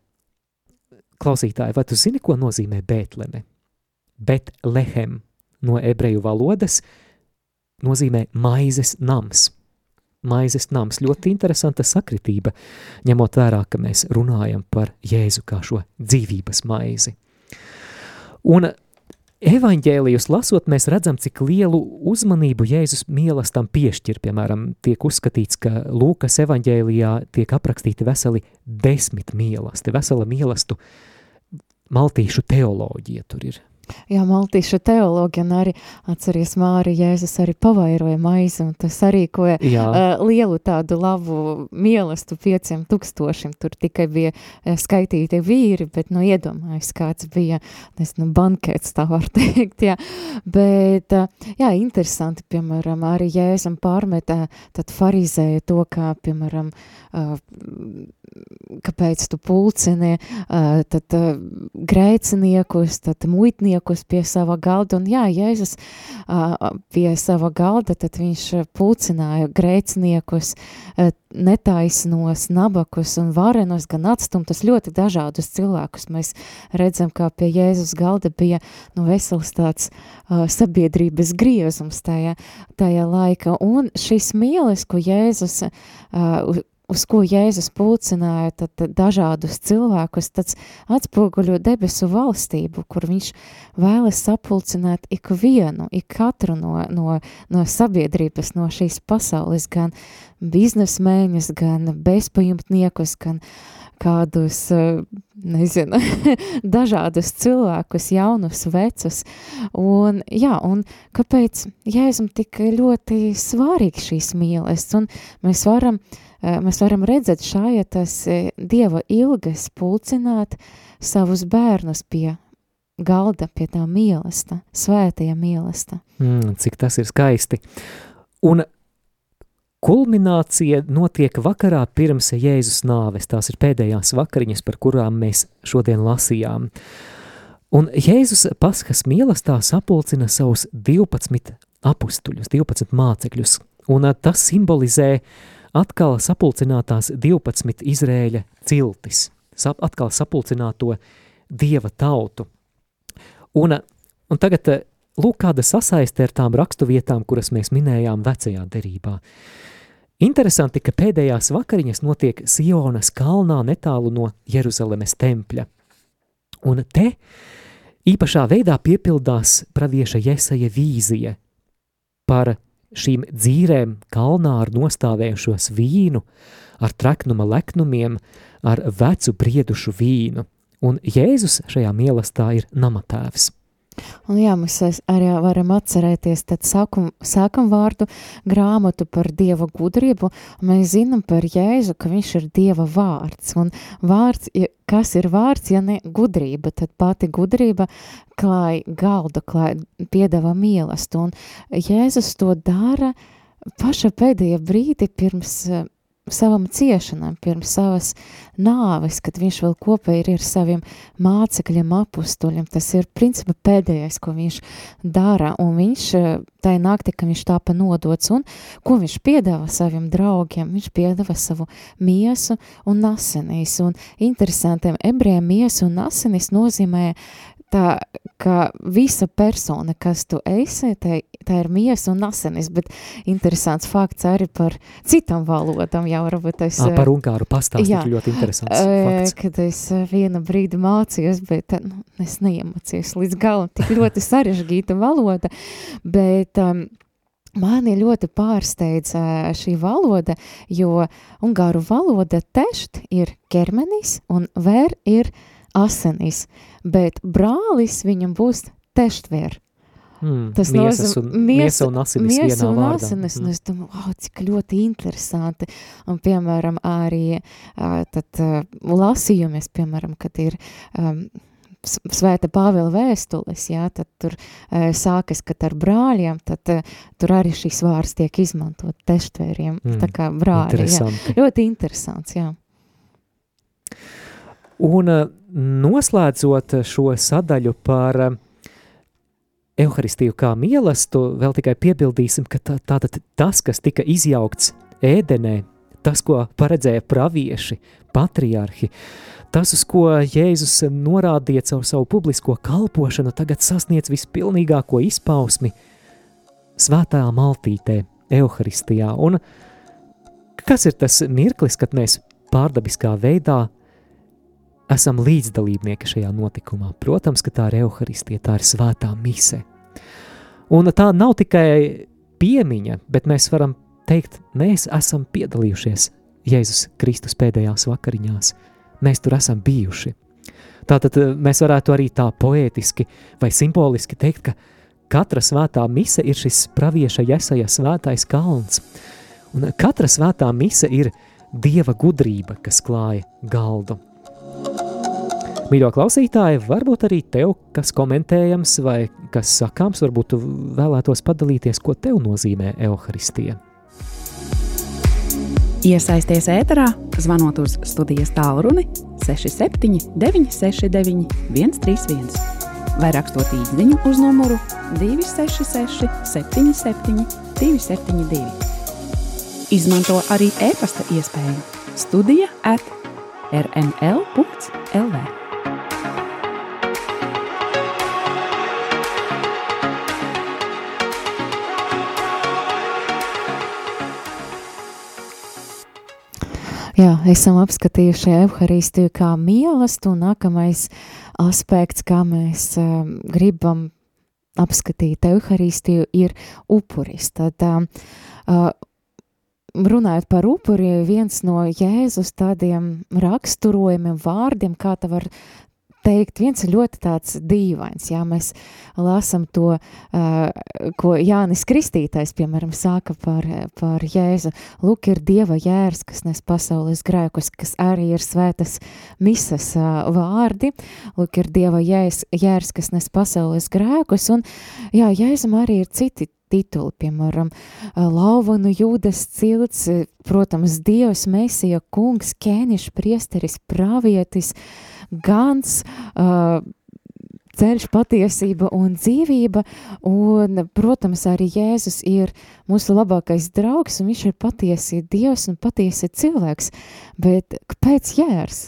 Klausītāji, vai tu zini, ko nozīmē Bētleme? Betlehem no ebreju valodas nozīmē maizes nams. Maizes nams ļoti interesanta sakritība, ņemot vērā, ka mēs runājam par Jēzu kā šo dzīvības maizi. Un evaņģēlijus lasot, mēs redzam, cik lielu uzmanību Jēzus mīlestam piešķir. Piemēram, tiek uzskatīts, ka Lūkas evaņģēlijā tiek aprakstīti veseli desmit mīlesti, vesela mīlestu maltīšu teoloģija tur ir.
Jā, maltīša teologi un arī atceries Māri Jēzus arī pavairoja maizi un tas arī, ko uh, lielu tādu labu mielastu pieciem tūkstošiem, tur tikai bija uh, skaitīti vīri, bet, nu, iedomājas, kāds bija, nezinu, bankēts, tā var teikt, jā, bet, uh, jā, interesanti, piemēram, arī Jēzum pārmetā, tad farizēja to, kā, piemēram, uh, kāpēc tu pulcini, uh, tad uh, grēciniekus, tad muitniekus, pie sava galda, un jā, Jēzus uh, pie sava galda, tad viņš pulcināja grēciniekus, uh, netaisnos, nabakus un varenos, gan atstumtus ļoti dažādus cilvēkus. Mēs redzam, kā pie Jēzus galda bija nu, vesels tāds uh, sabiedrības griezums tajā, tajā laika, un šis mīlis, ko Jēzus uh, uz ko Jēzus pulcināja tad, tad dažādus cilvēkus, tad atspoguļo debesu valstību, kur viņš vēlas sapulcināt ikvienu, ik katru no, no, no sabiedrības, no šīs pasaules, gan biznesmēņus, gan bezpajumtniekus, gan kādus, nezinu, dažādus cilvēkus, jaunus, vecus. Un, jā, un kāpēc Jēzum tik ļoti svarīgi šīs mīles, un mēs varam uh, Eh, mēs varam redzēt šajā tas eh, Dieva ilgas pulcināt savus bērnus pie galda, pie tā mīlesta, svētajā mīlesta.
Mm, cik tas ir skaisti. Un kulminācija notiek vakarā pirms Jēzus nāves. Tās ir pēdējās vakariņas, par kurām mēs šodien lasījām. Un Jēzus paskas mīlestā sapulcina savus 12 apustuļus, 12 mācekļus, un tas simbolizē atkal sapulcinātās 12 Izrēļa ciltis, sap, atkal sapulcināto dieva tautu. Un, un tagad lūk kāda sasaiste ar tām rakstuvietām, kuras mēs minējām vecajā derībā. Interesanti, ka pēdējās vakariņas notiek Sionas kalnā netālu no Jeruzalemes tempļa. Un te īpašā veidā piepildās pravieša Jesaja vīzija par šīm dzīrēm kalnā ar nostāvējušos vīnu, ar treknuma leknumiem, ar vecu briedušu vīnu. Un Jēzus šajā mīlestā ir namatēvs.
Un jā, mēs arī varam atcerēties tad sākum, sākam vārdu grāmatu par Dieva gudrību. Mēs zinām par Jēzu, ka viņš ir Dieva vārds. Un vārds, kas ir vārds, ja ne gudrība, tad pati gudrība klāj galdu, klāj piedāvā mīlestību. Un Jēzus to dara paša pēdējā brīdi pirms savam ciešanām, pirms savas nāves, kad viņš vēl kopā ir ar saviem mācekļiem, apustuļiem. Tas ir principā pēdējais, ko viņš dara, un viņš eh, tajā naktī, kad viņš tāpa nodots, un ko viņš piedāvā saviem draugiem, viņš piedāvā savu miesu un asinīs, un interesantiem ebrejiem miesu un asinīs nozīmē tā, ka visa persona, kas tu esi, tā, tā ir miesa un asinis, bet interesants fakts arī par citām valodām, jau varbūt es...
À, par ungāru pastāstīt jā, ļoti interesants fakts.
Kad es viena brīdi mācījos, bet nu, es neiemācījos līdz galam, tik ļoti sarežģīta valoda, bet... Um, Mani ļoti pārsteidz šī valoda, jo ungāru valoda tešt ir ķermenis un vēr ir asinis bet brālis viņam būs teštver.
Mm, Tas un, miesa un asinis miesa vienā un vārdā.
Asinis, mm. es domāju, wow, cik ļoti interesanti. Un, piemēram, arī tad lasījumies, piemēram, kad ir um, Svēta Pāvila vēstules, jā, tad tur uh, sākas, kad ar brāļiem, tad uh, tur arī šīs vārds tiek izmantot teštvēriem, mm, tā kā brāļi, interesanti. jā. Ļoti interesants, jā.
Un uh, noslēdzot šo sadaļu par uh, Euharistiju kā mīlestību, vēl tikai piebildīsim, ka tā, tātad tas, kas tika izjaukts ēdenē, tas, ko paredzēja pravieši, patriarhi, tas, uz ko Jēzus norādīja caur savu publisko kalpošanu, tagad sasniedz vispilnīgāko izpausmi svētā maltītē, Euharistijā. Un kas ir tas mirklis, kad mēs pārdabiskā veidā esam līdzdalībnieki šajā notikumā. Protams, ka tā ir evaharistija, tā ir svētā mise. Un tā nav tikai piemiņa, bet mēs varam teikt, mēs esam piedalījušies Jēzus Kristus pēdējās vakariņās. Mēs tur esam bijuši. Tātad eh, mēs varētu arī tā poētiski vai simboliski teikt, ka katra svētā mise ir šis pravieša Jesaja svētais kalns. Un katra svētā mise ir Dieva gudrība, kas klāja galdu. Mīļo klausītāji, varbūt arī tev, kas komentējams vai kas sakāms, varbūt tu vēlētos padalīties, ko tev nozīmē evaharistija.
Iesaisties ēterā, zvanot uz studijas tālruni 67 969 131 vai rakstot īsiņu uz numuru 266 77 272. Izmanto arī e-pasta iespēju Studija at rml.lv.
Jā, esam apskatījuši evaharistiju kā mīlestību, un nākamais aspekts, kā mēs uh, gribam apskatīt evaharistiju, ir upuris. Tad, uh, runājot par upuri, viens no Jēzus tādiem raksturojumiem, vārdiem, kā tā var teikt, viens ir ļoti tāds dīvains, jā, mēs lasam to, ko Jānis Kristītais, piemēram, sāka par, par Jēzu. Lūk, ir Dieva jērs, kas nes pasaules grēkus, kas arī ir svētas misas vārdi. Lūk, ir Dieva jērs, jērs, kas nes pasaules grēkus, un jā, Jēzum arī ir citi tituli, piemēram, Lauvanu jūdas cilts, protams, Dievs, Mēsija, kungs, ķēnišs, priesteris, pravietis, uh, Gans, uh, ceļš, patiesība un dzīvība, un, protams, arī Jēzus ir mūsu labākais draugs, un viņš ir patiesi Dievs un patiesi cilvēks, bet kāpēc jērs?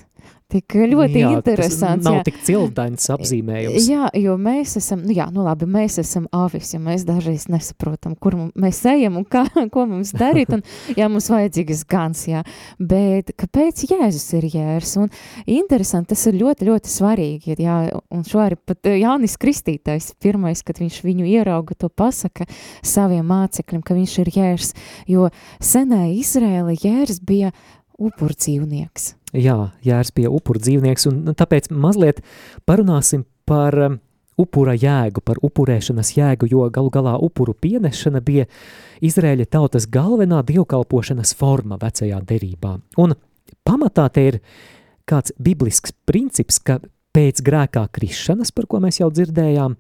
Tik ļoti jā, interesants.
Nav jā. tik cildains apzīmējums.
Jā, jo mēs esam, nu jā, nu labi, mēs esam avis, ja mēs dažreiz nesaprotam, kur mēs ejam un kā, ko mums darīt, un jā, mums vajadzīgas gans, jā. Bet kāpēc Jēzus ir jērs? Un interesanti, tas ir ļoti, ļoti svarīgi, jā, un šo arī pat Jānis Kristītais, pirmais, kad viņš viņu ierauga, to pasaka saviem mācekļiem, ka viņš ir jērs, jo senē Izrēla jērs bija upurdzīvnieks.
Jā, jērs bija upurdzīvnieks, un nu, tāpēc mazliet parunāsim par um, upura jēgu, par upurēšanas jēgu, jo galu galā upuru pienešana bija Izrēļa tautas galvenā dievkalpošanas forma vecajā derībā. Un pamatā te ir kāds biblisks princips, ka pēc grēkā krišanas, par ko mēs jau dzirdējām,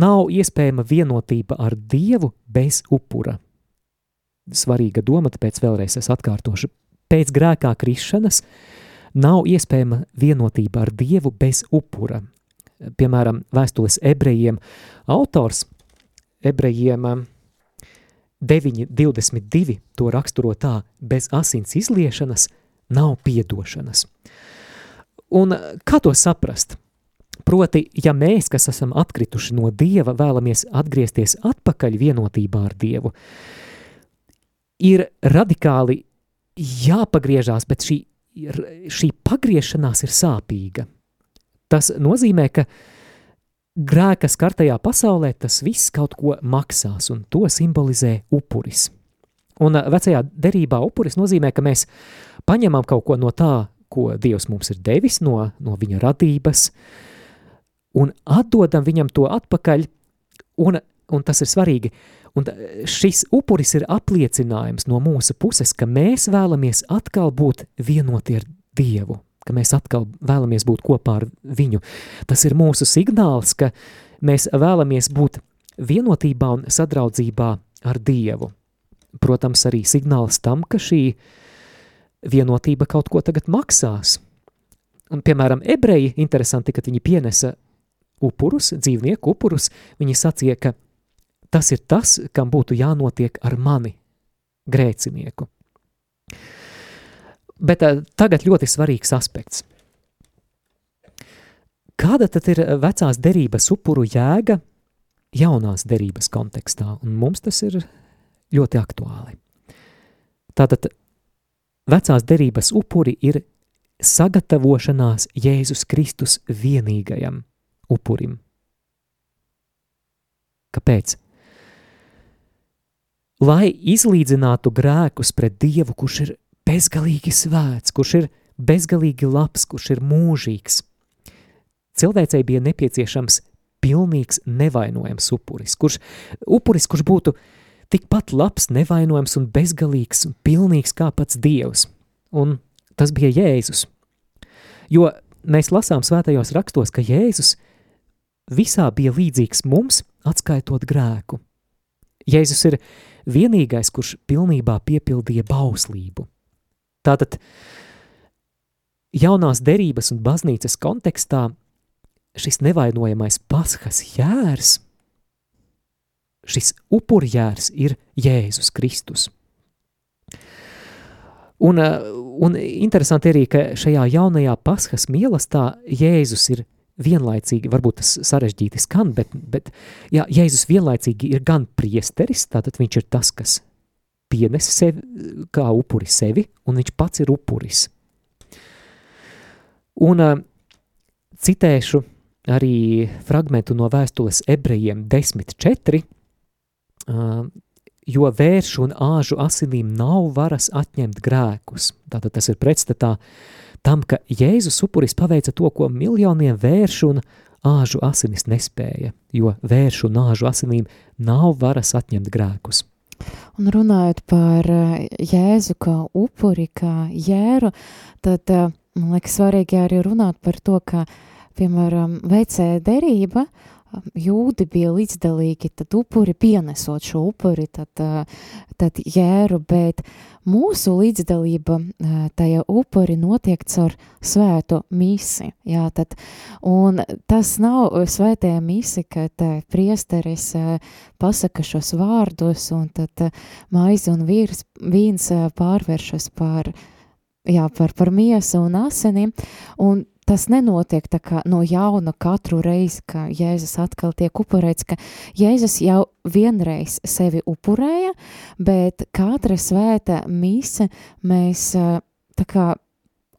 nav iespējama vienotība ar Dievu bez upura. Svarīga doma, tāpēc vēlreiz es atkārtošu pēc grēkā krišanas nav iespējama vienotība ar Dievu bez upura. Piemēram, vēstules ebrejiem autors ebrejiem 9.22 um, to raksturo tā, bez asins izliešanas nav piedošanas. Un kā to saprast? Proti, ja mēs, kas esam atkrituši no Dieva, vēlamies atgriezties atpakaļ vienotībā ar Dievu, ir radikāli jāpagriežās, bet šī, šī pagriešanās ir sāpīga. Tas nozīmē, ka grēka skartajā pasaulē tas viss kaut ko maksās, un to simbolizē upuris. Un vecajā derībā upuris nozīmē, ka mēs paņemam kaut ko no tā, ko Dievs mums ir devis, no, no viņa radības, un atdodam viņam to atpakaļ, un, un tas ir svarīgi, Un šis upuris ir apliecinājums no mūsu puses, ka mēs vēlamies atkal būt vienoti ar Dievu, ka mēs atkal vēlamies būt kopā ar viņu. Tas ir mūsu signāls, ka mēs vēlamies būt vienotībā un sadraudzībā ar Dievu. Protams, arī signāls tam, ka šī vienotība kaut ko tagad maksās. Un, piemēram, ebreji, interesanti, kad viņi pienesa upurus, dzīvnieku upurus, viņi sacīja, ka Tas ir tas, kam būtu jānotiek ar mani, grēcinieku. Bet uh, tagad ļoti svarīgs aspekts. Kāda tad ir vecās derības upuru jēga jaunās derības kontekstā? Un mums tas ir ļoti aktuāli. Tātad vecās derības upuri ir sagatavošanās Jēzus Kristus vienīgajam upurim. Kāpēc? Lai izlīdzinātu grēkus pret Dievu, kurš ir bezgalīgi svēts, kurš ir bezgalīgi labs, kurš ir mūžīgs. Cilvēcei bija nepieciešams pilnīgs nevainojams upuris, kurš, upuris, kurš būtu tikpat labs, nevainojams un bezgalīgs un pilnīgs kā pats Dievs. Un tas bija Jēzus. Jo mēs lasām svētajos rakstos, ka Jēzus visā bija līdzīgs mums, atskaitot grēku. Jēzus ir vienīgais, kurš pilnībā piepildīja bauslību. Tātad jaunās derības un baznīcas kontekstā šis nevainojamais paskas jērs, šis upurjērs ir Jēzus Kristus. Un, un interesanti arī, ka šajā jaunajā paskas mielastā Jēzus ir vienlaicīgi, varbūt tas sarežģīti skan, bet, bet jā, Jēzus vienlaicīgi ir gan priesteris, tātad viņš ir tas, kas pienes sevi, kā upuri sevi, un viņš pats ir upuris. Un uh, citēšu arī fragmentu no vēstules ebrejiem 10.4, uh, jo vēršu un āžu asinīm nav varas atņemt grēkus. Tātad tas ir pretstatā uh, tam, ka Jēzus upuris paveica to, ko miljoniem vēršu un āžu asinis nespēja, jo vēršu un āžu asinīm nav varas atņemt grēkus.
Un runājot par eh, Jēzu kā upuri, kā jēru, tad man liekas svarīgi arī runāt par to, ka, piemēram, veicēja derība jūdi bija līdzdalīgi, tad upuri pienesot šo upuri, tad, tad jēru, bet mūsu līdzdalība tajā upuri notiek caur svētu misi, jā, tad, un tas nav svētajā misi, kad priesteris pasaka šos vārdus, un tad maize un vīrs, vīns pārvēršas par, jā, par, par miesu un asinīm, un tas nenotiek kā no jauna katru reizi, ka Jēzus atkal tiek upurēts, ka Jēzus jau vienreiz sevi upurēja, bet katra svēta mise mēs tā kā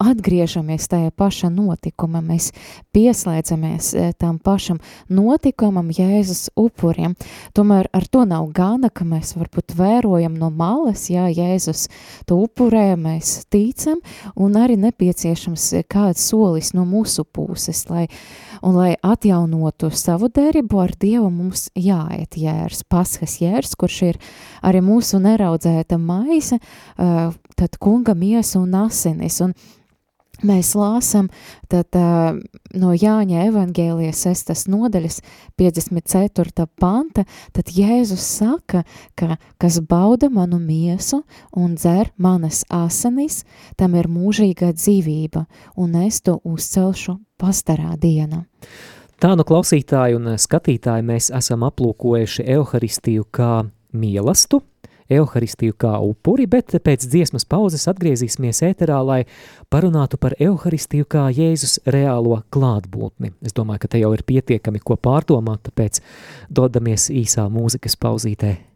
atgriežamies tajā pašā notikuma, mēs pieslēdzamies eh, tam pašam notikumam, Jēzus upuriem. Tomēr ar to nav gana, ka mēs varbūt vērojam no malas, jā, Jēzus to upurē, mēs ticam, un arī nepieciešams kāds solis no mūsu puses, lai, un lai atjaunotu savu derību ar Dievu, mums jāiet jērs, paskas jērs, kurš ir arī mūsu neraudzēta maize, tad kunga miesa un asinis, un mēs lāsam tad, uh, no Jāņa evangēlijas 6. nodaļas 54. panta, tad Jēzus saka, ka kas bauda manu miesu un dzer manas asanis, tam ir mūžīga dzīvība, un es to uzcelšu pastarā dienā.
Tā nu klausītāji un skatītāji mēs esam aplūkojuši Euharistiju kā mielastu, evaharistiju kā upuri, bet pēc dziesmas pauzes atgriezīsimies ēterā, lai parunātu par evaharistiju kā Jēzus reālo klātbūtni. Es domāju, ka te jau ir pietiekami ko pārdomāt, tāpēc dodamies īsā mūzikas pauzītē.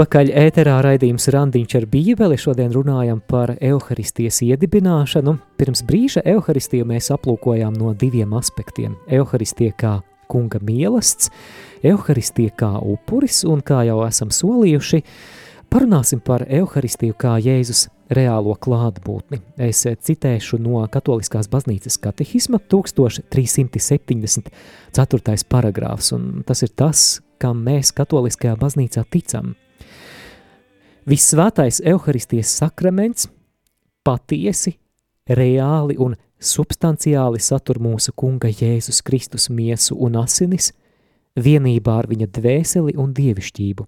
Atpakaļ ēterā raidījums Randiņš ar bībeli. Šodien runājam par evaharistijas iedibināšanu. Pirms brīža evaharistiju mēs aplūkojām no diviem aspektiem. Evaharistija kā kunga mielasts, evaharistija kā upuris un kā jau esam solījuši, parunāsim par evaharistiju kā Jēzus
reālo klātbūtni. Es citēšu no Katoliskās baznīcas katehisma 1374. paragrāfs, un tas ir tas, kam mēs Katoliskajā baznīcā ticam. Vissvētais Euharistijas sakraments patiesi, reāli un substanciāli satur mūsu Kunga Jēzus Kristus miesu un asinis, vienībā ar viņa dvēseli un dievišķību.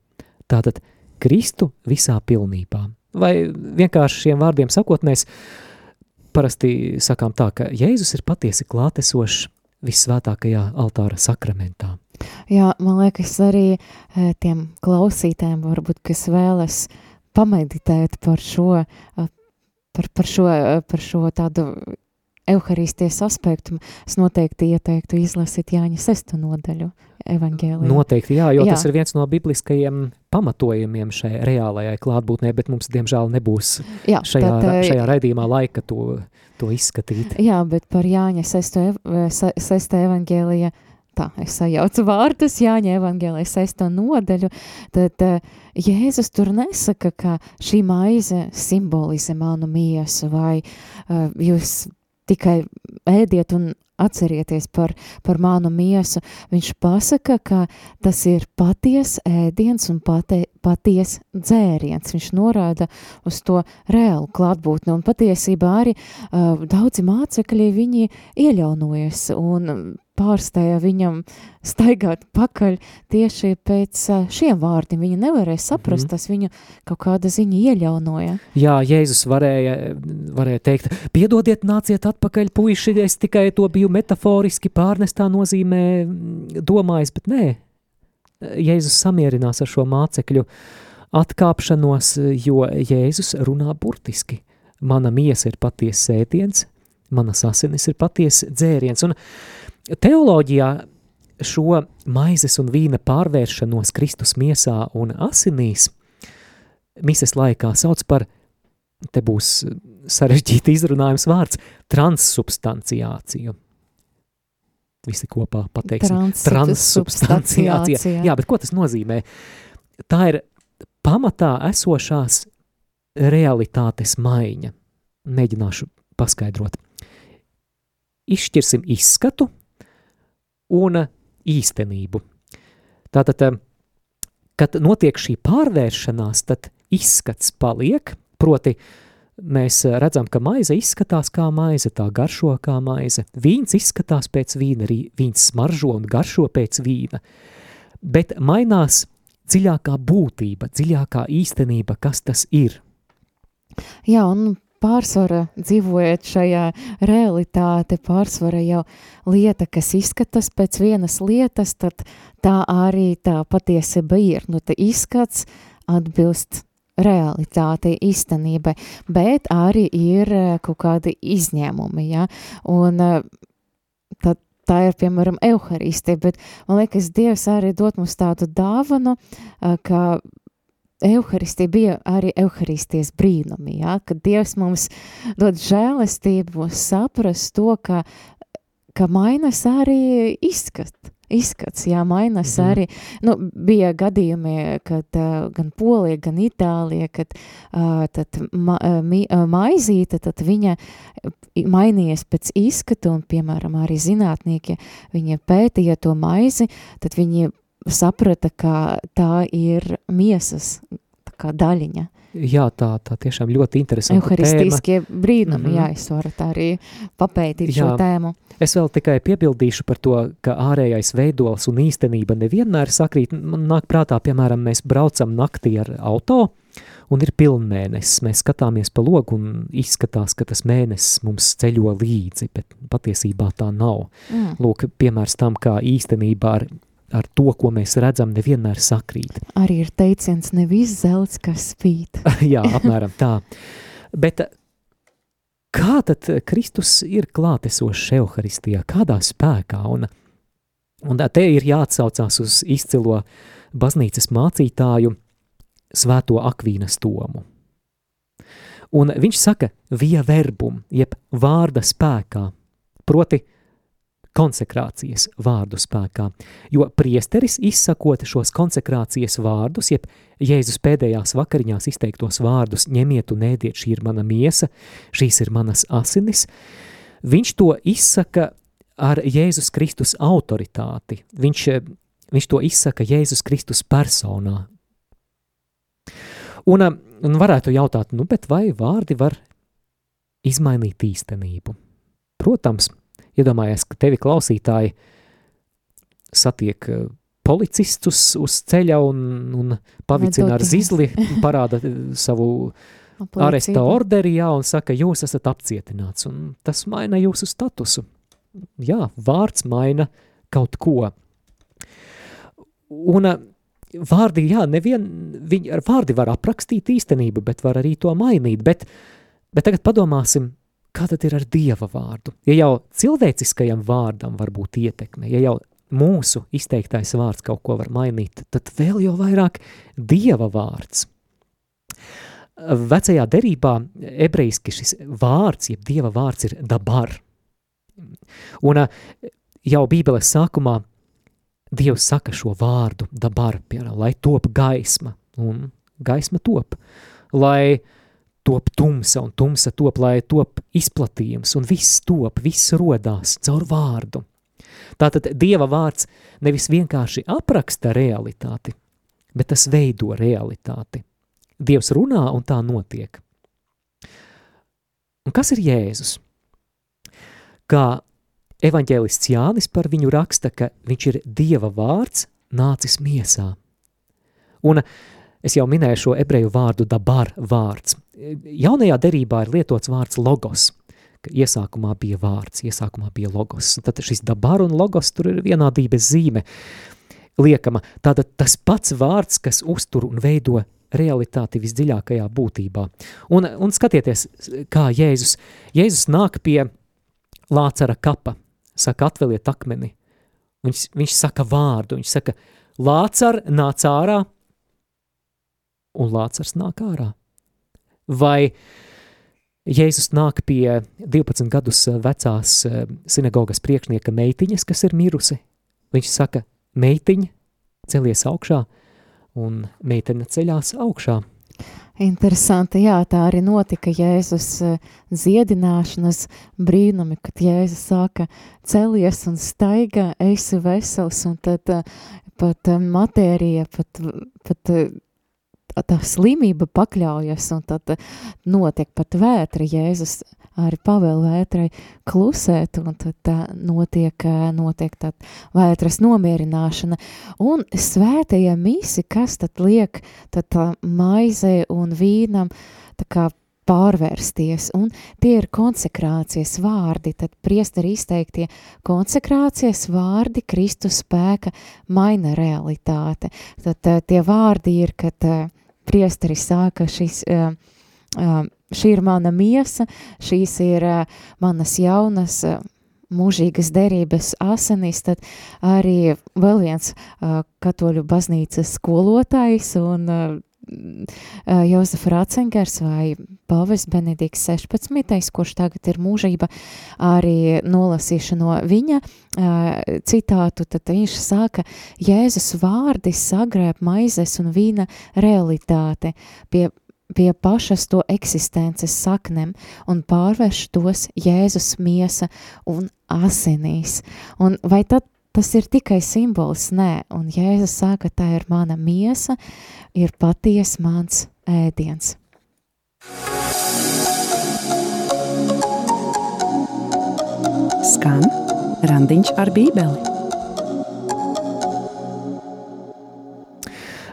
Tātad Kristu visā pilnībā. Vai vienkārši šiem vārdiem sakot, mēs parasti sakām tā, ka Jēzus ir patiesi klātesošs visvētākajā altāra sakramentā.
Jā, man liekas, arī eh, tiem klausītājiem, varbūt, kas vēlas pameditēt par šo, eh, par, par šo, eh, par šo tādu evaharistijas aspektu, es noteikti ieteiktu izlasīt Jāņa sesto nodaļu evangēlijā.
Noteikti, jā, jo
Jā.
tas ir viens no bibliskajiem pamatojumiem šai reālajai klātbūtnē, bet mums, diemžēl, nebūs
Jā,
šajā,
tad,
šajā raidījumā laika to, to izskatīt.
Jā, bet par Jāņa sesto, ev- se- sesto evangēlija, tā, es sajaucu vārdus, Jāņa evangēlija sesto nodaļu, tad uh, Jēzus tur nesaka, ka šī maize simbolizē manu miesu, vai uh, jūs tikai ēdiet un atcerieties par, par manu miesu. Viņš pasaka, ka tas ir paties ēdiens un pate, paties dzēriens. Viņš norāda uz to reālu klātbūtni, un patiesībā arī uh, daudzi mācekļi viņi ieļaunojas un pārstāja viņam staigāt pakaļ tieši pēc šiem vārdiem. Viņi nevarēja saprast,
Mhm.
tas viņu kaut kāda ziņa ieļaunoja.
Jā, Jēzus varēja, varēja teikt, piedodiet, nāciet atpakaļ, puiši, es tikai to biju metaforiski pārnestā nozīmē mm, domājis, bet nē, Jēzus samierinās ar šo mācekļu atkāpšanos, jo Jēzus runā burtiski. Mana miesa ir patiesa sēdiens, manas asinis ir patiesa dzēriens, un teoloģijā šo maizes un vīna pārvēršanos Kristus miesā un asinīs mises laikā sauc par, te būs sarežģīti izrunājums vārds, transsubstanciāciju. Visi kopā pateiksim. Transsubstanciācija. Jā, bet ko tas nozīmē? Tā ir pamatā esošās realitātes maiņa. Mēģināšu paskaidrot. Izšķirsim izskatu un īstenību. Tātad, eh, kad notiek šī pārvēršanās, tad izskats paliek, proti mēs redzam, ka maize izskatās kā maize, tā garšo kā maize, vīns izskatās pēc vīna, arī vīns smaržo un garšo pēc vīna, bet mainās dziļākā būtība, dziļākā īstenība, kas tas ir.
Jā, un pārsvara dzīvojot šajā realitāte, pārsvara jau lieta, kas izskatās pēc vienas lietas, tad tā arī tā patiesība ir. Nu, te izskats atbilst realitātei, īstenībai, bet arī ir eh, kaut kādi izņēmumi, ja, un eh, tad tā ir, piemēram, euharistija, bet man liekas, Dievs arī dot mums tādu dāvanu, eh, ka Euharistija bija arī Euharistijas brīnumi, ja? kad Dievs mums dod žēlastību saprast to, ka, ka mainas arī izskat, izskats, jā, mainas
Mhm.
arī, nu, bija gadījumi, kad uh, gan Polija, gan Itālija, kad uh, tad ma, mi, maizīte, tad viņa mainījies pēc izskata, un, piemēram, arī zinātnieki, viņi pētīja to maizi, tad viņi saprata, ka tā ir miesas tā kā daļiņa.
Jā, tā, tā tiešām ļoti interesanta tēma.
Euharistiskie brīnumi, mm. -hmm. jā, es varu tā arī papētīt jā. šo tēmu.
Es vēl tikai piebildīšu par to, ka ārējais veidols un īstenība nevienmēr sakrīt. Man nāk prātā, piemēram, mēs braucam naktī ar auto, un ir pilnmēnesis. Mēs skatāmies pa logu un izskatās, ka tas mēnesis mums ceļo līdzi, bet patiesībā tā nav.
Mm.
Lūk, piemērs tam, kā īstenībā ar, ar to, ko mēs redzam, nevienmēr sakrīt.
Arī ir teiciens, nevis zelts, kas spīd.
Jā, apmēram tā. Bet kā tad Kristus ir klātesošs Euharistijā, kādā spēkā? Un, un te ir jāatsaucās uz izcilo baznīcas mācītāju svēto akvīnas tomu. Un viņš saka, via verbum, jeb vārda spēkā, proti, konsekrācijas vārdu spēkā, jo priesteris izsakot šos konsekrācijas vārdus, jeb Jēzus pēdējās vakariņās izteiktos vārdus ņemiet un ēdiet, šī ir mana miesa, šīs ir manas asinis, viņš to izsaka ar Jēzus Kristus autoritāti, viņš, viņš to izsaka Jēzus Kristus personā. Un, un varētu jautāt, nu, bet vai vārdi var izmainīt īstenību? Protams, Iedomājies, ka tevi klausītāji satiek eh, policistus uz ceļa un, un pavicina ar zizli, parāda savu aresta orderi, jā, un saka, jūs esat apcietināts, un tas maina jūsu statusu. Jā, vārds maina kaut ko. Un eh, vārdi, jā, nevien, viņi, ar vārdi var aprakstīt īstenību, bet var arī to mainīt, bet, bet tagad padomāsim, kā tad ir ar Dieva vārdu? Ja jau cilvēciskajam vārdam var būt ietekme, ja jau mūsu izteiktais vārds kaut ko var mainīt, tad vēl jau vairāk Dieva vārds. Vecajā derībā ebrejiski šis vārds, jeb Dieva vārds ir dabar. Un jau Bībeles sākumā Dievs saka šo vārdu dabar, piemēram, lai top gaisma, un gaisma top, lai uh, top tumsa un tumsa top, lai top izplatījums un viss top, viss rodās caur vārdu. Tātad Dieva vārds nevis vienkārši apraksta realitāti, bet tas veido realitāti. Dievs runā un tā notiek. Un kas ir Jēzus? Kā evaņģēlists Jānis par viņu raksta, ka viņš ir Dieva vārds nācis miesā. Un Es jau minēju šo ebreju vārdu dabar vārds. Jaunajā derībā ir lietots vārds logos, iesākumā bija vārds, iesākumā bija logos. Tad šis dabar un logos tur ir vienādības zīme liekama. Tātad tas pats vārds, kas uztur un veido realitāti visdziļākajā būtībā. Un, un skatieties, kā Jēzus, Jēzus nāk pie Lācara kapa, saka, atveliet akmeni. Viņš, viņš saka vārdu, viņš saka, Lācar nāc ārā, un Lācars nāk ārā. Vai Jēzus nāk pie 12 gadus vecās eh, sinagogas priekšnieka meitiņas, kas ir mirusi. Viņš saka, meitiņa, celies augšā, un meitene ceļās augšā.
Interesanti, jā, tā arī notika Jēzus eh, dziedināšanas brīnumi, kad Jēzus sāka celies un staigā, esi vesels, un tad eh, pat matērija, pat, pat tā slimība pakļaujas, un tad notiek pat vētra, Jēzus arī pavēl vētrai klusēt, un tad tā notiek, notiek tā vētras nomierināšana. Un svētajie misi, kas tad liek tad tā maizē un vīnam, tā kā pārvērsties, un tie ir konsekrācijas vārdi, tad priesteri izteiktie konsekrācijas vārdi Kristus spēka maina realitāte. Tad tie vārdi ir, kad priesteris sāka šis, šī ir mana miesa, šīs ir manas jaunas mūžīgas derības asinīs, tad arī vēl viens katoļu baznīcas skolotājs un Jozef Rācengers vai Pāvis Benedikts 16, kurš tagad ir mūžība, arī nolasīšu no viņa citātu, tad viņš saka, Jēzus vārdi sagrēb maizes un vīna realitāte pie pie pašas to eksistences saknēm un pārvērš tos Jēzus miesa un asinīs. Un vai tad tas ir tikai simbols? Nē, un Jēzus saka, tā ir mana miesa, ir paties mans ēdiens.
Skan randiņš ar bībeli.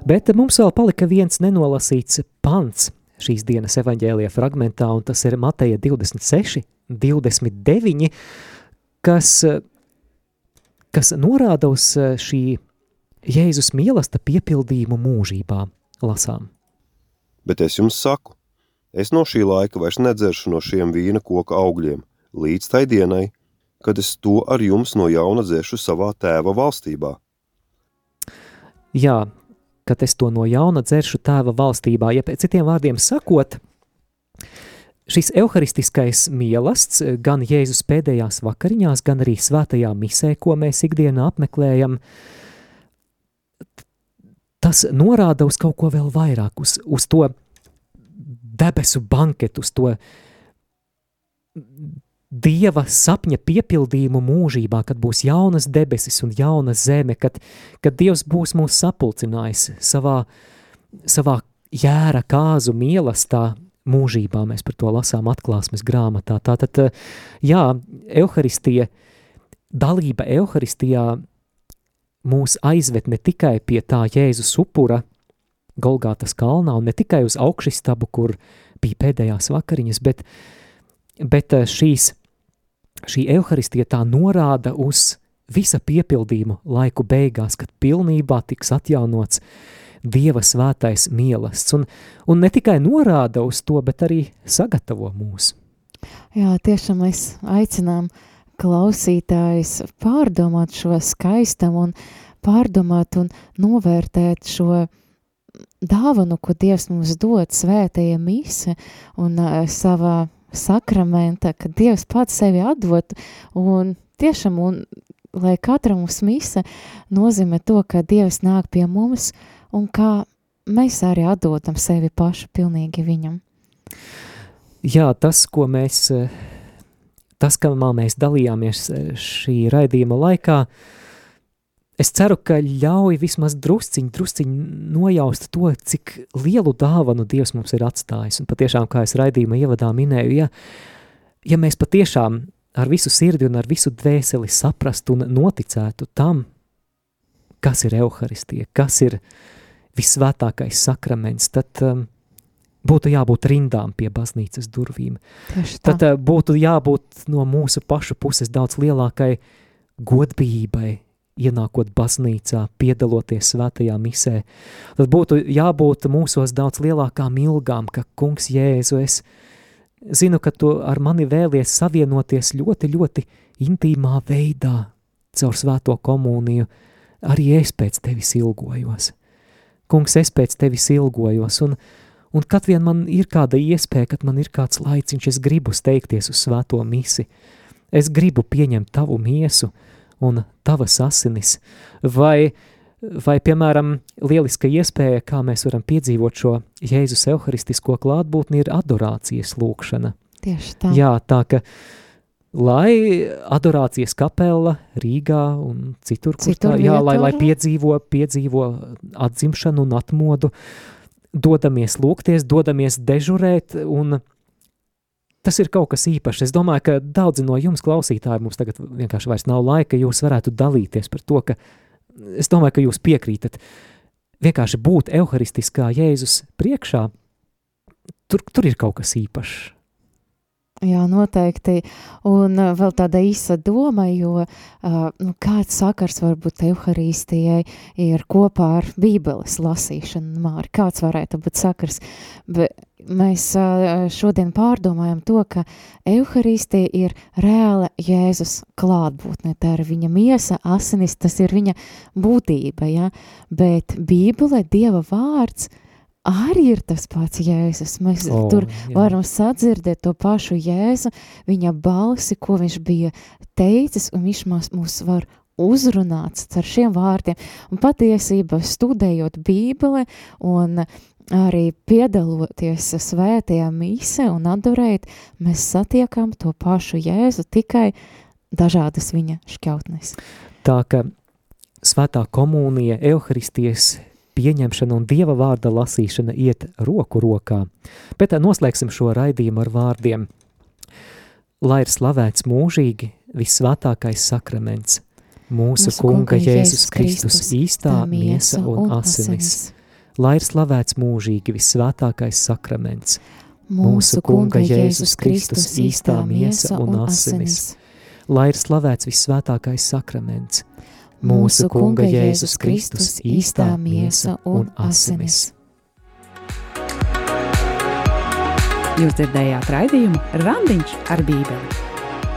Bet mums vēl palika viens nenolasīts pants šīs dienas evaņģēlija fragmentā, un tas ir Mateja 26, 29, kas, kas norāda uz šī Jēzus mīlesta piepildījumu mūžībā lasām.
Bet es jums saku, es no šī laika vairs nedzeršu no šiem vīna koka augļiem, līdz tai dienai, kad es to ar jums no jauna dzeršu savā tēva valstībā.
Jā, kad es to no jauna dzeršu tēva valstībā, ja pēc citiem vārdiem sakot, šis evharistiskais mielasts gan Jēzus pēdējās vakariņās, gan arī svētajā misē, ko mēs ikdienā apmeklējam, tas norāda uz kaut ko vēl vairāk, uz, uz to debesu banketu, uz to Dieva sapņa piepildījumu mūžībā, kad būs jaunas debesis un jauna zeme, kad, kad Dievs būs mūs sapulcinājis savā, savā jēra kāzu mīlestā mūžībā. Mēs par to lasām atklāsmes grāmatā. Tātad, jā, Euharistija, dalība Euharistijā mūs aizved ne tikai pie tā Jēzus upura Golgātas kalnā un ne tikai uz augšistabu, kur bija pēdējās vakariņas, bet, bet šīs šī evaharistija tā norāda uz visa piepildījumu laiku beigās, kad pilnībā tiks atjaunots Dieva svētais mielasts. Un, un ne tikai norāda uz to, bet arī sagatavo mūs.
Jā, tiešām mēs aicinām klausītājus pārdomāt šo skaistam un pārdomāt un novērtēt šo dāvanu, ko Dievs mums dod svētajā mise un uh, savā sakramenta, ka Dievs pats sevi atdot, un tiešām, un lai katra mums mise nozīmē to, ka Dievs nāk pie mums, un kā mēs arī atdodam sevi pašu pilnīgi viņam.
Jā, tas, ko mēs, tas, kamā mēs dalījāmies šī raidījuma laikā, uh, es ceru, ka ļauj vismaz drusciņi, drusciņi nojaust to, cik lielu dāvanu Dievs mums ir atstājis. Un patiešām, kā es raidījuma ievadā minēju, ja, ja mēs patiešām ar visu sirdi un ar visu dvēseli saprastu un noticētu tam, kas ir Euharistija, kas ir visvētākais sakraments, tad um, būtu jābūt rindām pie baznīcas durvīm. Tad uh, būtu jābūt no mūsu pašu puses daudz lielākai godbijībai, ienākot baznīcā, piedaloties svētajā misē, tad būtu jābūt mūsos daudz lielākām ilgām, ka kungs Jēzu, es zinu, ka tu ar mani vēlies savienoties ļoti, ļoti intīmā veidā caur svēto komuniju, arī es pēc tevis ilgojos. Kungs, es pēc tevis ilgojos, un, un kad vien man ir kāda iespēja, kad man ir kāds laiciņš, es gribu steigties uz svēto misi, es gribu pieņemt tavu miesu, un tavas asinis, vai, vai, piemēram, lieliska iespēja, kā mēs varam piedzīvot šo Jēzus evharistisko klātbūtni, ir adorācijas lūkšana.
Tieši tā.
Jā, tā ka, lai adorācijas kapela Rīgā un citur, kur
Citur
tā, jā, lai, lai piedzīvo, piedzīvo atzimšanu un atmodu, dodamies lūgties, dodamies dežurēt un tas ir kaut kas īpašs. Es domāju, ka daudzi no jums klausītāji mums tagad vienkārši vairs nav laika, jūs varētu dalīties par to, ka es domāju, ka jūs piekrītat. Vienkārši būt evharistiskā Jēzus priekšā, tur, tur ir kaut kas īpašs.
Jā, noteikti. Un uh, vēl tāda īsa doma, jo uh, nu, kāds sakars varbūt Euharistijai ir kopā ar Bībeles lasīšanu, Māri, kāds varētu būt sakars, bet mēs uh, šodien pārdomājam to, ka Euharistija ir reāla Jēzus klātbūtne, tā ir viņa miesa, asinis, tas ir viņa būtība, ja? bet Bībele, Dieva vārds, arī ir tas pats Jēzus. Mēs oh, tur
jā.
varam sadzirdēt to pašu Jēzu, viņa balsi, ko viņš bija teicis, un viņš mūs, mūs var uzrunāts ar šiem vārdiem. Un patiesībā studējot Bībeli un arī piedaloties svētajā mise un adorēt, mēs satiekam to pašu Jēzu tikai dažādas viņa šķautnes.
Tā ka svētā komunija, evaharistijas pieņemšana un dieva vārda lasīšana iet roku rokā. Bet tā noslēgsim šo raidījumu ar vārdiem. Lai ir slavēts mūžīgi visvētākais sakraments, mūsu kunga Jēzus Kristus īstā miesa un asinis. Lai ir slavēts mūžīgi visvētākais sakraments,
Mūsu kunga Jēzus Kristus īstā miesa un asinis.
lai ir slavēts visvētākais sakraments, mūsu kunga Jēzus Kristus īstā miesa un asinis.
Jūs dzirdējāt raidījumu Randiņš ar Bībeli.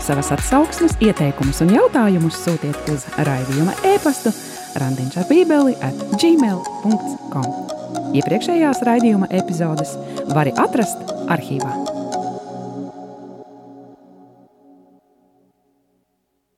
Savas atsauksmes, ieteikumus un jautājumus sūtiet uz raidījuma e-pastu randiņš ar bībeli at gmail.com. Iepriekšējās raidījuma epizodes var atrast arhīvā.